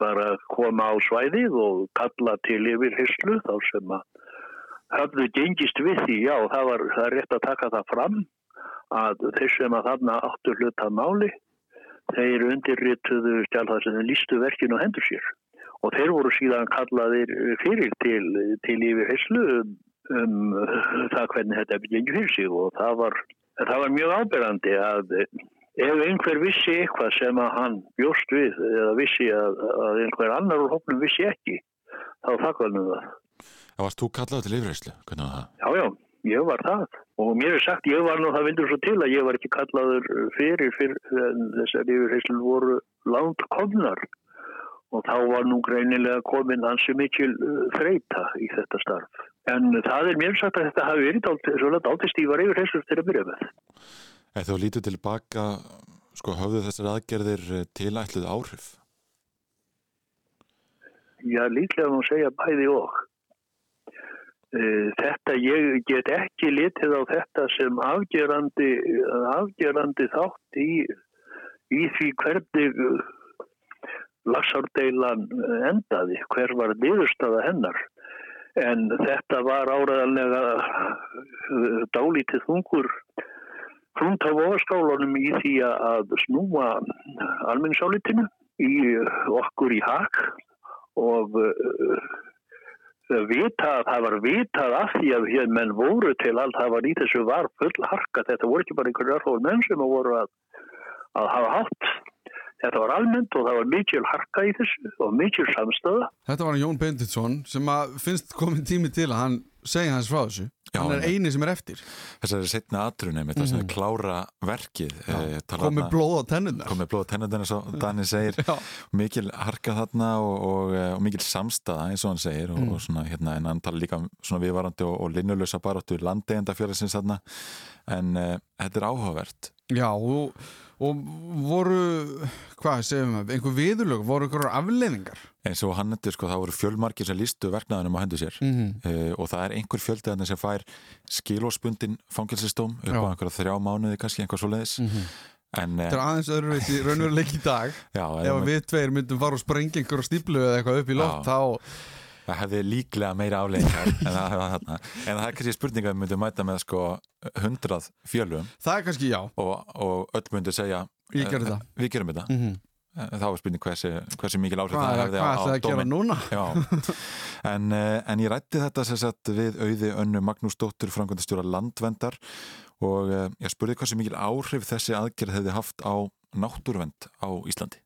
bara koma á svæðið og kalla til yfir hyrslu þá sem að hafðu gengist við því, já, það var það rétt að taka það fram að þeir sem að þarna áttur hlutað máli, þeir undirrituðu stjálfað sem þeir lístu verkinu og hendur sér og þeir voru síðan kallaðir fyrir til, til yfir heyslu um, um það hvernig þetta gengur fyrir sig og það var, það var mjög ábyrgandi að ef einhver vissi eitthvað sem að hann bjóst við eða vissi að, að einhver annar úr hóknum vissi ekki, þá þakkaðum við það. Það varst þú kallað til yfirreyslu, hvernig var það? Já, já, ég var það og mér er sagt, ég var nú, það vildur svo til að ég var ekki kallaður fyrir, fyrir þessar yfirreyslu voru langt komnar og þá var nú greinilega komin hansi mikil uh, þreita í þetta starf. En það er mér sagt að þetta hafi verið svolítið áltistífar yfirreyslu til að byrja með. Eða þú lítur tilbaka, sko, höfðu þessar aðgerðir eh, tilætluð áhrif? Já, líklega má segja bæði og. Eh, þetta, ég get ekki litið á þetta sem afgerandi, afgerandi þátt í, í því hvernig lagsárdeilan endaði, hver var niðurstaða hennar. En þetta var áraðanlega eh, dálítið þungur hrúnt á voðaskálanum í því að snúa almenningsálitinu í okkur í hak og vitað, það var vitað af því að hér menn voru til allt, það var í þessu var full harka, þetta voru ekki bara einhverju örfóður menn sem voru að, að hafa hátt Þetta var almennt og það var mikil harka í þessu og mikil samstöða. Þetta var Jón Benditsson sem að finnst komin tími til að hann segja hans frá þessu. Já, hann er eini sem er eftir. Þessari setna atrunum, þetta mm sem er klára verkið. Eh, komið blóð á tennundar. Komið blóð á tennundar eins og Dani segir. mikil harka þarna og, og, eh, og mikil samstæða eins og hann segir og, mm. og svona hérna en hann tala líka um svona viðvarandi og linnulösa baróttu landegenda fjörðsins þarna en uh, þetta er áhugavert. Já og Og voru, hvað segjum við, einhver viðurlög, voru einhverjar afleiningar? Eins og hann endur, sko, það voru fjölmarkir sem lístu verknaðunum á hendu sér mm -hmm. uh, og það er einhver fjöldaðan sem fær skilóspundin fangilsistóm upp á einhverja þrjá mánuði kannski, einhver svo leiðis. Mm -hmm. En, það er aðeins öðruveiti raunveruleik í dag já, ef við tveir myndum fara og sprengja einhverju stíplu eða eitthvað upp í loft þá það hefði líklega meira afleggingar en, en það er kannski spurninga að við myndum mæta með sko hundrað fjölum það er kannski já. Og, og öll myndur segja við gerum þetta. mm -hmm. þá er spurning hversi, hversi mikil áhrif Hva, það hefði á, á dómin en, eh, en ég rætti þetta sagt, við auði önnu Magnús Dóttur frangvöndastjóra Landvendar og eh, ég spurði hversi mikil áhrif þessi aðgerð hefði haft á náttúruvend á Íslandi.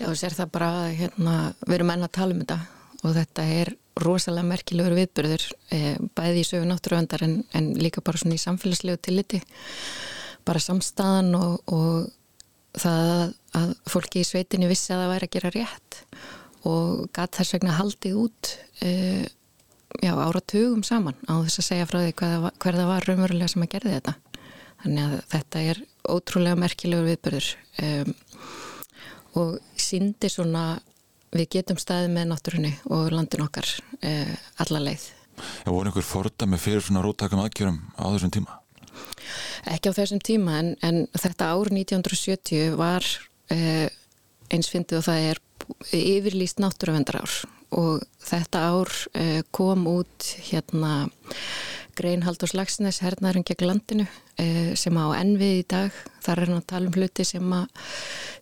Já, þess er það bara hérna, við erum enna að tala um þetta og þetta er rosalega merkilegur viðbyrður eh, bæði í sögu náttúruvendar en, en líka bara svona í samfélagslegu tilliti. Bara samstæðan og, og það að fólki í sveitinni vissi að það væri að gera rétt og gæt þess vegna haldið út eh, já, áratugum saman á þess að segja frá því hver, hver það var raunverulega sem að gerði þetta. Þannig að þetta er ótrúlega merkilegur viðbyrður um, og síndi svona við getum staðið með náttúrunni og landin okkar eh, alla leið. Það voru einhver fordami fyrir svona róttakum aðgjörum á þessum tíma? Ekki á þessum tíma en, en þetta ár 1970 var eh, eins fyndið og það er yfirlýst náttúruvendar ár og þetta ár eh, kom út hérna Grein Haldur Slagsnes, hernaðurinn gegn landinu eh, sem á ennvið í dag. Þar er hann að tala um hluti sem að,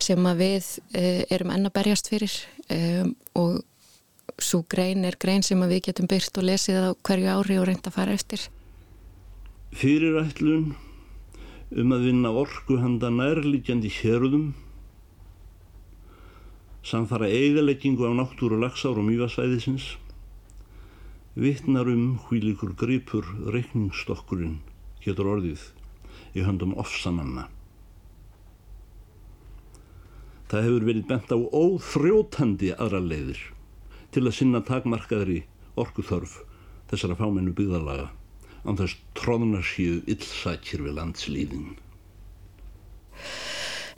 sem að við eh, erum enn að berjast fyrir um, og svo grein er grein sem við getum byrkt og lesið á hverju ári og reynda að fara eftir. Fyrirætlun um að vinna orku handa nærlíkjandi hérðum samfara eigaleggingu á náttúru lagsár og mývasvæðisins vittnar um hvílikur gripur reikningsstokkurinn héttur orðið í höndum ofsananna. Það hefur verið bent á óþrjótandi aðra leiðir til að sinna takmarkaðri orkuþörf þessara fámennu byggðalaga án þess tróðunar síðu illsækjir við landslíðin.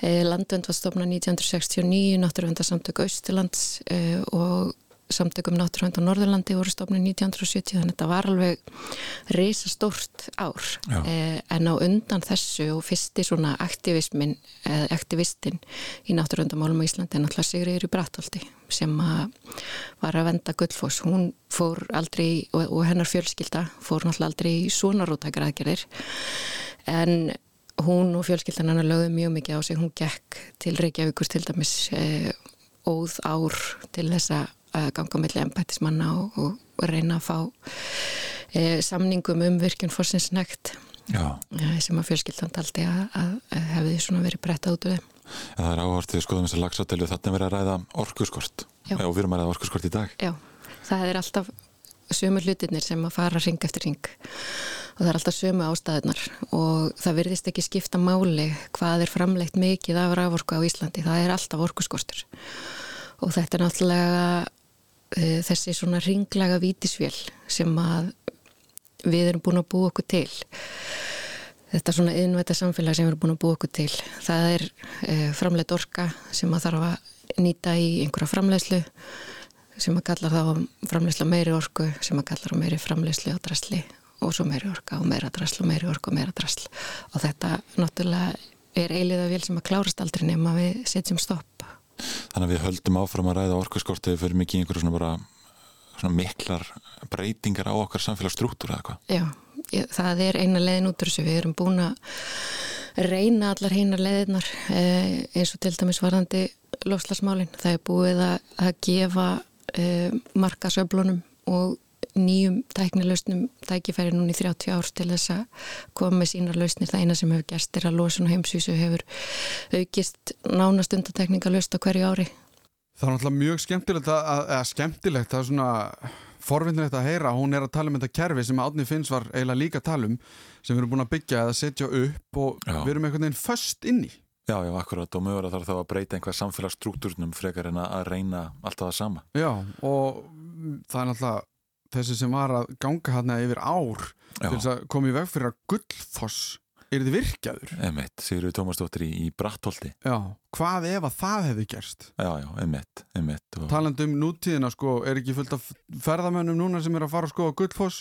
Eh, Landvend var stofnað 1969, náttúruvendarsamtök Austilands og samtökum náttúruvend á Norðurlandi voru stofnum 1970 þannig að þetta var alveg reysa stórt ár eh, en á undan þessu og fyrsti svona aktivismin eða eh, aktivistinn í náttúruvendamálum á Íslandi er náttúrulega Sigriður í Brattholti sem að var að venda Guldfoss, hún fór aldrei og, og hennar fjölskylda fór náttúrulega aldrei í svona rótækaraðgerðir en hún og fjölskyldan hennar lögðu mjög mikið á sig, hún gekk til Reykjavíkur til dæmis eh, óð ár til þessa að ganga melli embættismanna og, og reyna að fá e, samningum um virkjun fórsinsnægt e, sem að fjölskyldan taldi að, að, að hefði svona verið breytta út úr þeim. Ja, það er áhort við skoðum þess að lagsátelu þarna verið að ræða orkurskort Já. og við erum að ræða orkurskort í dag. Já, það er alltaf sömu hlutinir sem að fara ring eftir ring og það er alltaf sömu ástæðunar og það verðist ekki skipta máli hvað er framleitt mikið af raforku á Íslandi, það er alltaf orkuskortur. Og þetta er náttúrulega uh, þessi svona ringlaga vítisvél sem að við erum búin að búa okkur til. Þetta svona innvæta samfélag sem við erum búin að búa okkur til. Það er uh, framleitt orka sem að þarf að nýta í einhverja framleiðslu sem að kalla framleiðslu á meiri orku sem að kalla þá meiri framleiðslu á drasli og svo meiri orka og meira drasl og meiri orku og meira drasl. Og þetta náttúrulega er eiliða vil sem að klárast aldrei nema við setjum stopp Þannig að við höldum áfram að ræða orkuskortið fyrir mikið einhverju svona bara svona miklar breytingar á okkar samfélagsstrúttur eða hvað? Já, ég, það er eina leðin út úr þessu. Við erum búin að reyna allar heinar leðinar eh, eins og til dæmis varðandi lofslagsmálinn. Það er búið að, að gefa eh, markasöflunum og nýjum tæknilausnum tækifæri núni í 30 ár til þess að koma með sínar lausnir. Það eina sem hefur gerst er að losun og heimsvísu hefur aukist nánast undatekningalust á hverju ári. Það er náttúrulega mjög skemmtilegt að, að skemmtilegt, það er svona forvinnilegt að heyra, hún er að tala um þetta kerfi sem Átni Finns var eiginlega líka að tala um sem við erum búin að byggja eða setja upp og já. við erum einhvern veginn först inni. Já, já, akkurat og mögur að þarf þá að breyta einhver samfélagsstruktúrnum frekar en að reyna alltaf það sama. Já, og það er náttúrulega þessi sem var að ganga hérna yfir ár já. til þess að koma í veg fyrir að gullfoss er þið virkjaður? Emmett, Sigurður Tómasdóttir í, í Brattholti. Já, hvað ef að það hefði gerst? Já, já, emmett, emmett. Og... Taland um nútíðina, sko, er ekki fullt af ferðamönnum núna sem er að fara að skoða gullfoss?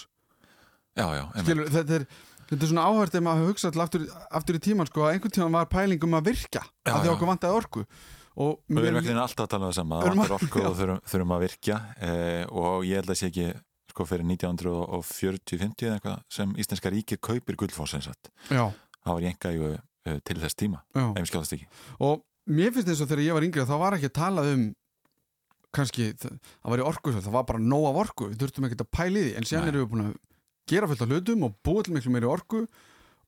Já, já, emmett. Skilur, þetta er, þetta er svona áhært ef maður hugsa alltaf aftur, aftur í tíman, sko, að einhvern tíman var pælingum að virka, já, að því okkur vantæði orku. Og við erum ekki alltaf að tala um það sama, það vantar orku og þurfum, þurfum að virkja eh, og ég held að sé ekki sko fyrir 1940-50 eða eitthvað sem Íslenska ríkir kaupir gullfoss eins og það var jenga uh, til þess tíma. Ef við skjáðast ekki. Og mér finnst eins og þegar ég var yngri þá var ekki að tala um kannski það var í orku það var bara nóg af orku, við þurftum ekki að pæli því. En sér erum við búin að gera fullt af hlutum og búið til miklu meiri orku.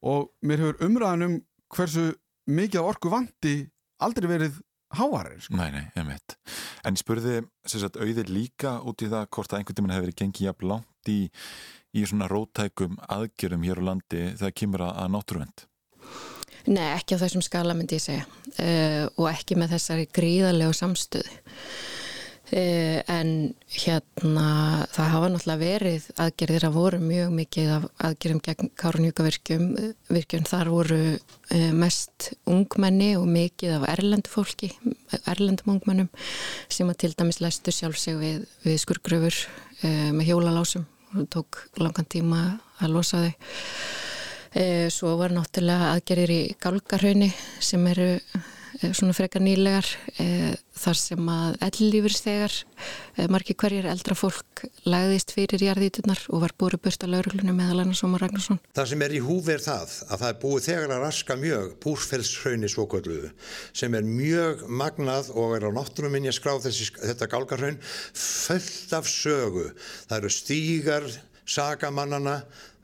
Og mér hefur umræðan um hversu mikið af orku vandi aldrei verið háarir sko. Nei, nei, ég veit En ég spurði sagt, auðir líka út í það hvort að einhvern tíman hefur verið gengið jafn langt í, í svona rótækum aðgjörum hér á landi þegar kemur að, að náttúruvend Nei, ekki á þessum skala myndi ég segja. Uh, og ekki með þessari gríðarlegu samstöðu en hérna það hafa náttúrulega verið aðgerðir að voru mjög mikið af aðgerðum gegn Kárunjúkavirkjum virkjum þar voru eh, mest ungmenni og mikið af erlendu fólki, erlendum ungmennum sem að til dæmis læstu sjálf sig við, við skurgröfur eh, með hjólalásum og tók langan tíma að losa þau. Svo var náttúrulega aðgerðir í Gálgarhaunni sem eru Eh, svona frekar nýlegar e, þar sem að ellífurstegar eh, margi hverjir eldra fólk lagðist fyrir jarðítunar og var búið burt á lauruglunum meðal annars Ómar Ragnarsson. Það sem er í húf er það að það er búið þegar að raska mjög búsfellshraunni svokvölduðu sem er mjög magnað og er á náttúruminni að skrá þessi, þetta gálgarhraun fullt af sögu. Það eru stígar sagamannana,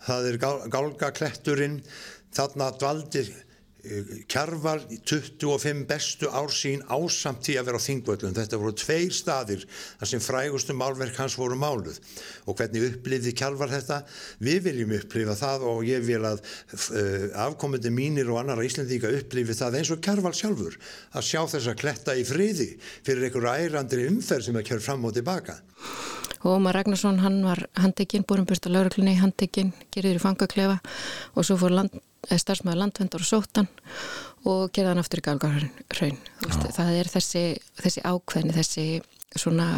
það er gálgakletturinn, þarna dvaldir Kjarval 25 bestu ár sín ásamt því að vera á þingvöldun. Þetta voru tveir staðir þar sem frægustu málverk hans voru máluð. Og hvernig upplifði Kjarval þetta? Við viljum upplifa það og ég vil að uh, afkomandi mínir og annara íslendinga upplifi það eins og Kjarval sjálfur. Að sjá þess að kletta í friði fyrir einhverju ærandri umferð sem að kjör fram og tilbaka. Og Ómar Ragnarsson hann var handekinn, búin lauruglunni handekinn, gerður í fangaklefa og svo fór land starfsmæður landvendar og sótan og gerða hann aftur í galgarhraun það er þessi, þessi ákveðni þessi svona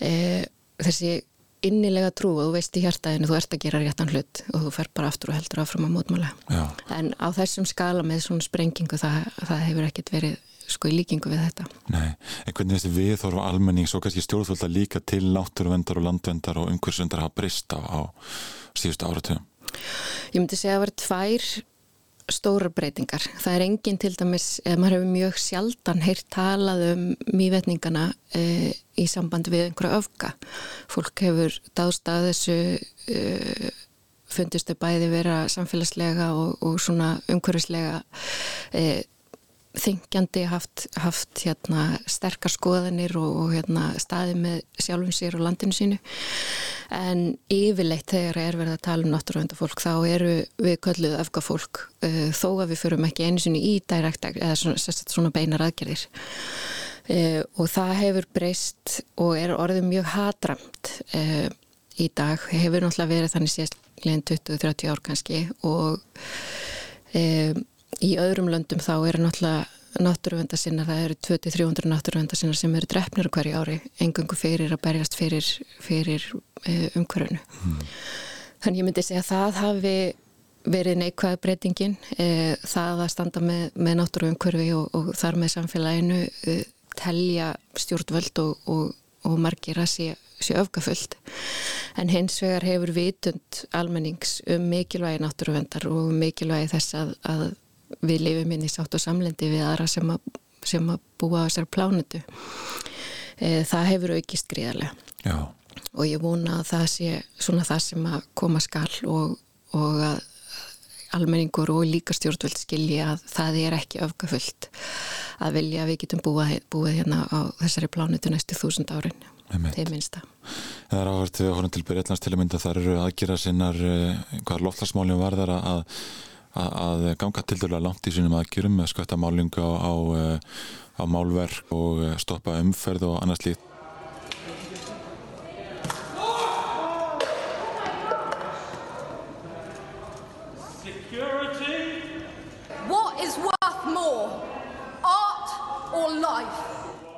e, þessi innilega trú og þú veist í hjartaðinu þú ert að gera réttan hlut og þú fer bara aftur og heldur áfram að mótmála Já. en á þessum skala með svona sprengingu það, það hefur ekkert verið sko í líkingu við þetta. Nei, en hvernig veist við þorfum almenning svo kannski stjórnvölda líka til náttúruvendar og landvendar og umhversvendar hafa brist á, á síðustu áratöðum Ég myndi segja að það var tvær stóra breytingar. Það er enginn til dæmis, eða maður hefur mjög sjaldan heyrt talað um mývetningana e, í sambandi við einhverja öfka. Fólk hefur dást að þessu e, fundistu bæði vera samfélagslega og, og svona umhverfislega e, þingjandi haft, haft hérna, sterkar skoðanir og, og hérna, staði með sjálfum sér og landinu sínu. En yfirleitt þegar er verið að tala um náttúruvendafólk þá eru við kölluð öfgafólk uh, þó að við förum ekki einu sinni í direkt eða svona, svona beinar aðgerðir. Uh, og það hefur breyst og er orðið mjög hatramt uh, í dag. Hefur náttúrulega verið þannig síðast leginn 20-30 ár kannski og um, í öðrum löndum þá eru náttúrulega náttúruvendasinnar, það eru 20-300 náttúruvendasinnar sem eru drefnir hverju ári engungu fyrir að berjast fyrir, fyrir e, umhverfunu mm. þannig ég myndi segja að það hafi verið neikvæð breytingin e, það að standa með, með náttúruumhverfi og, og þar með samfélaginu e, telja stjórnvöld og, og, og margir að sé, sé öfgafullt en hins vegar hefur vitund almennings um mikilvægi náttúruvendar og mikilvægi þess að, að við lifum inn í sátt og samlendi við aðra sem að, sem að búa á þessari plánutu e, það hefur aukist gríðarlega. Já, og ég vona að það sé svona það sem að koma skall og, og að almenningur og líka stjórnvöld skilji að það er ekki öfgafullt að vilja að við getum búið, búið hérna á þessari plánutu næstu þúsund árin. Til minnsta. Það er áhört við að horfum til Breitlands til að mynda þar eru aðgjera sinnar eh, hvaða loftlagsmálum var þar að, að, ganga til dæla langt í sínum aðgjörum með skvættamálinga á, á, á málverk og eh, stoppa umferð og annars líkt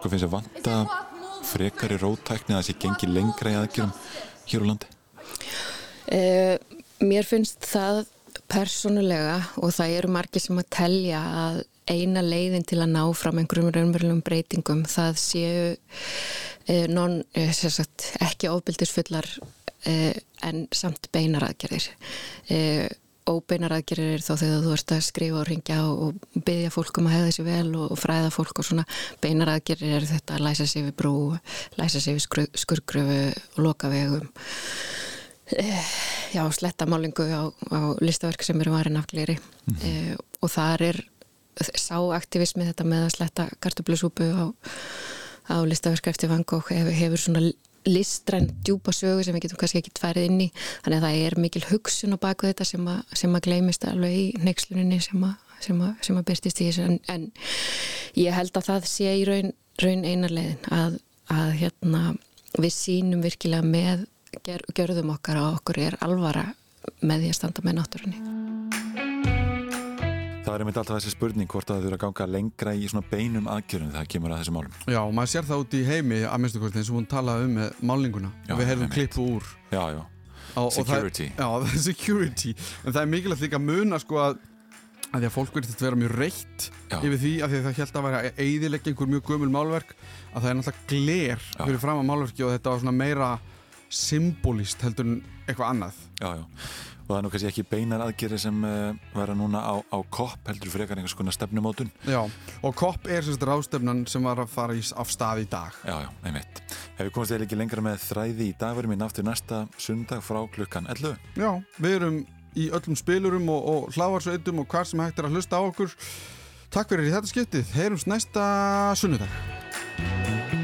Hvað finnst þér vanta frekar í rótækni að það sé gengi lengra í aðgjörum hér á landi? Uh, mér finnst það persónulega og það eru margir sem að telja að eina leiðin til að ná fram einhverjum raunverulegum breytingum það séu uh, non, uh, sagt, ekki ofbildisfullar en samt beinaræðgerðir óbeinar aðgerir þá þegar þú ert að skrifa og ringja og byggja fólk um að hefða sér vel og fræða fólk og svona. Beinar aðgerir er þetta að læsa sér við brú, læsa sér við skurgröfu og loka vegum eh, já, sletta málingu á, á listaverk sem eru varin afgleri mm -hmm. e, og þar er sáaktivismi þetta með að sletta kartublusúpu á, á listaverk eftir vang og hefur, hefur svona listræn djúpa sögu sem við getum kannski ekki tværið inn í. Þannig að það er mikil hugsun á baku þetta sem að, sem að gleymist alveg í nexluninni sem að, sem að, sem að byrstist í þessu. En, en ég held að það sé í raun, raun einarlegin að, að hérna, við sínum virkilega með ger, görðum okkar og okkur er alvara með því að standa með náttúrunni Það er einmitt alltaf þessi spurning hvort að þau eru að ganga lengra í svona beinum aðgjörun þegar það kemur að þessu málum. Já, maður sér það út í heimi að minnstu hvort eins og hún talaði um með málninguna já, og við heyrðum klippu úr. Já, já. Á, security. Það, já, það er security. En það er mikilvægt líka að muna sko að að því að fólk verður þetta að vera mjög reitt yfir því að, því að það held að vera eidilegge einhver mjög gömul málverk að það er náttúrulega gler fyrir fram á málverki og þetta var svona meira symbolist heldur en eitthvað annað. Já, já. Og það er nú kannski ekki beinar aðgeri sem uh, vera núna á, á COP heldur frekar einhvers konar stefnumótun. Já, og COP er sérst ráðstefnan sem var að fara í, af stað í dag. Já, já, einmitt. Hefur komast eða ekki lengra með þræði í dag verðum við náttúr næsta sundag frá klukkan 11 Já, við erum í öllum spilurum og, og hlávarsveitum og hvar sem hægt er að hlusta á okkur. Takk fyrir í þetta skiptið, heyrums næsta sunnudag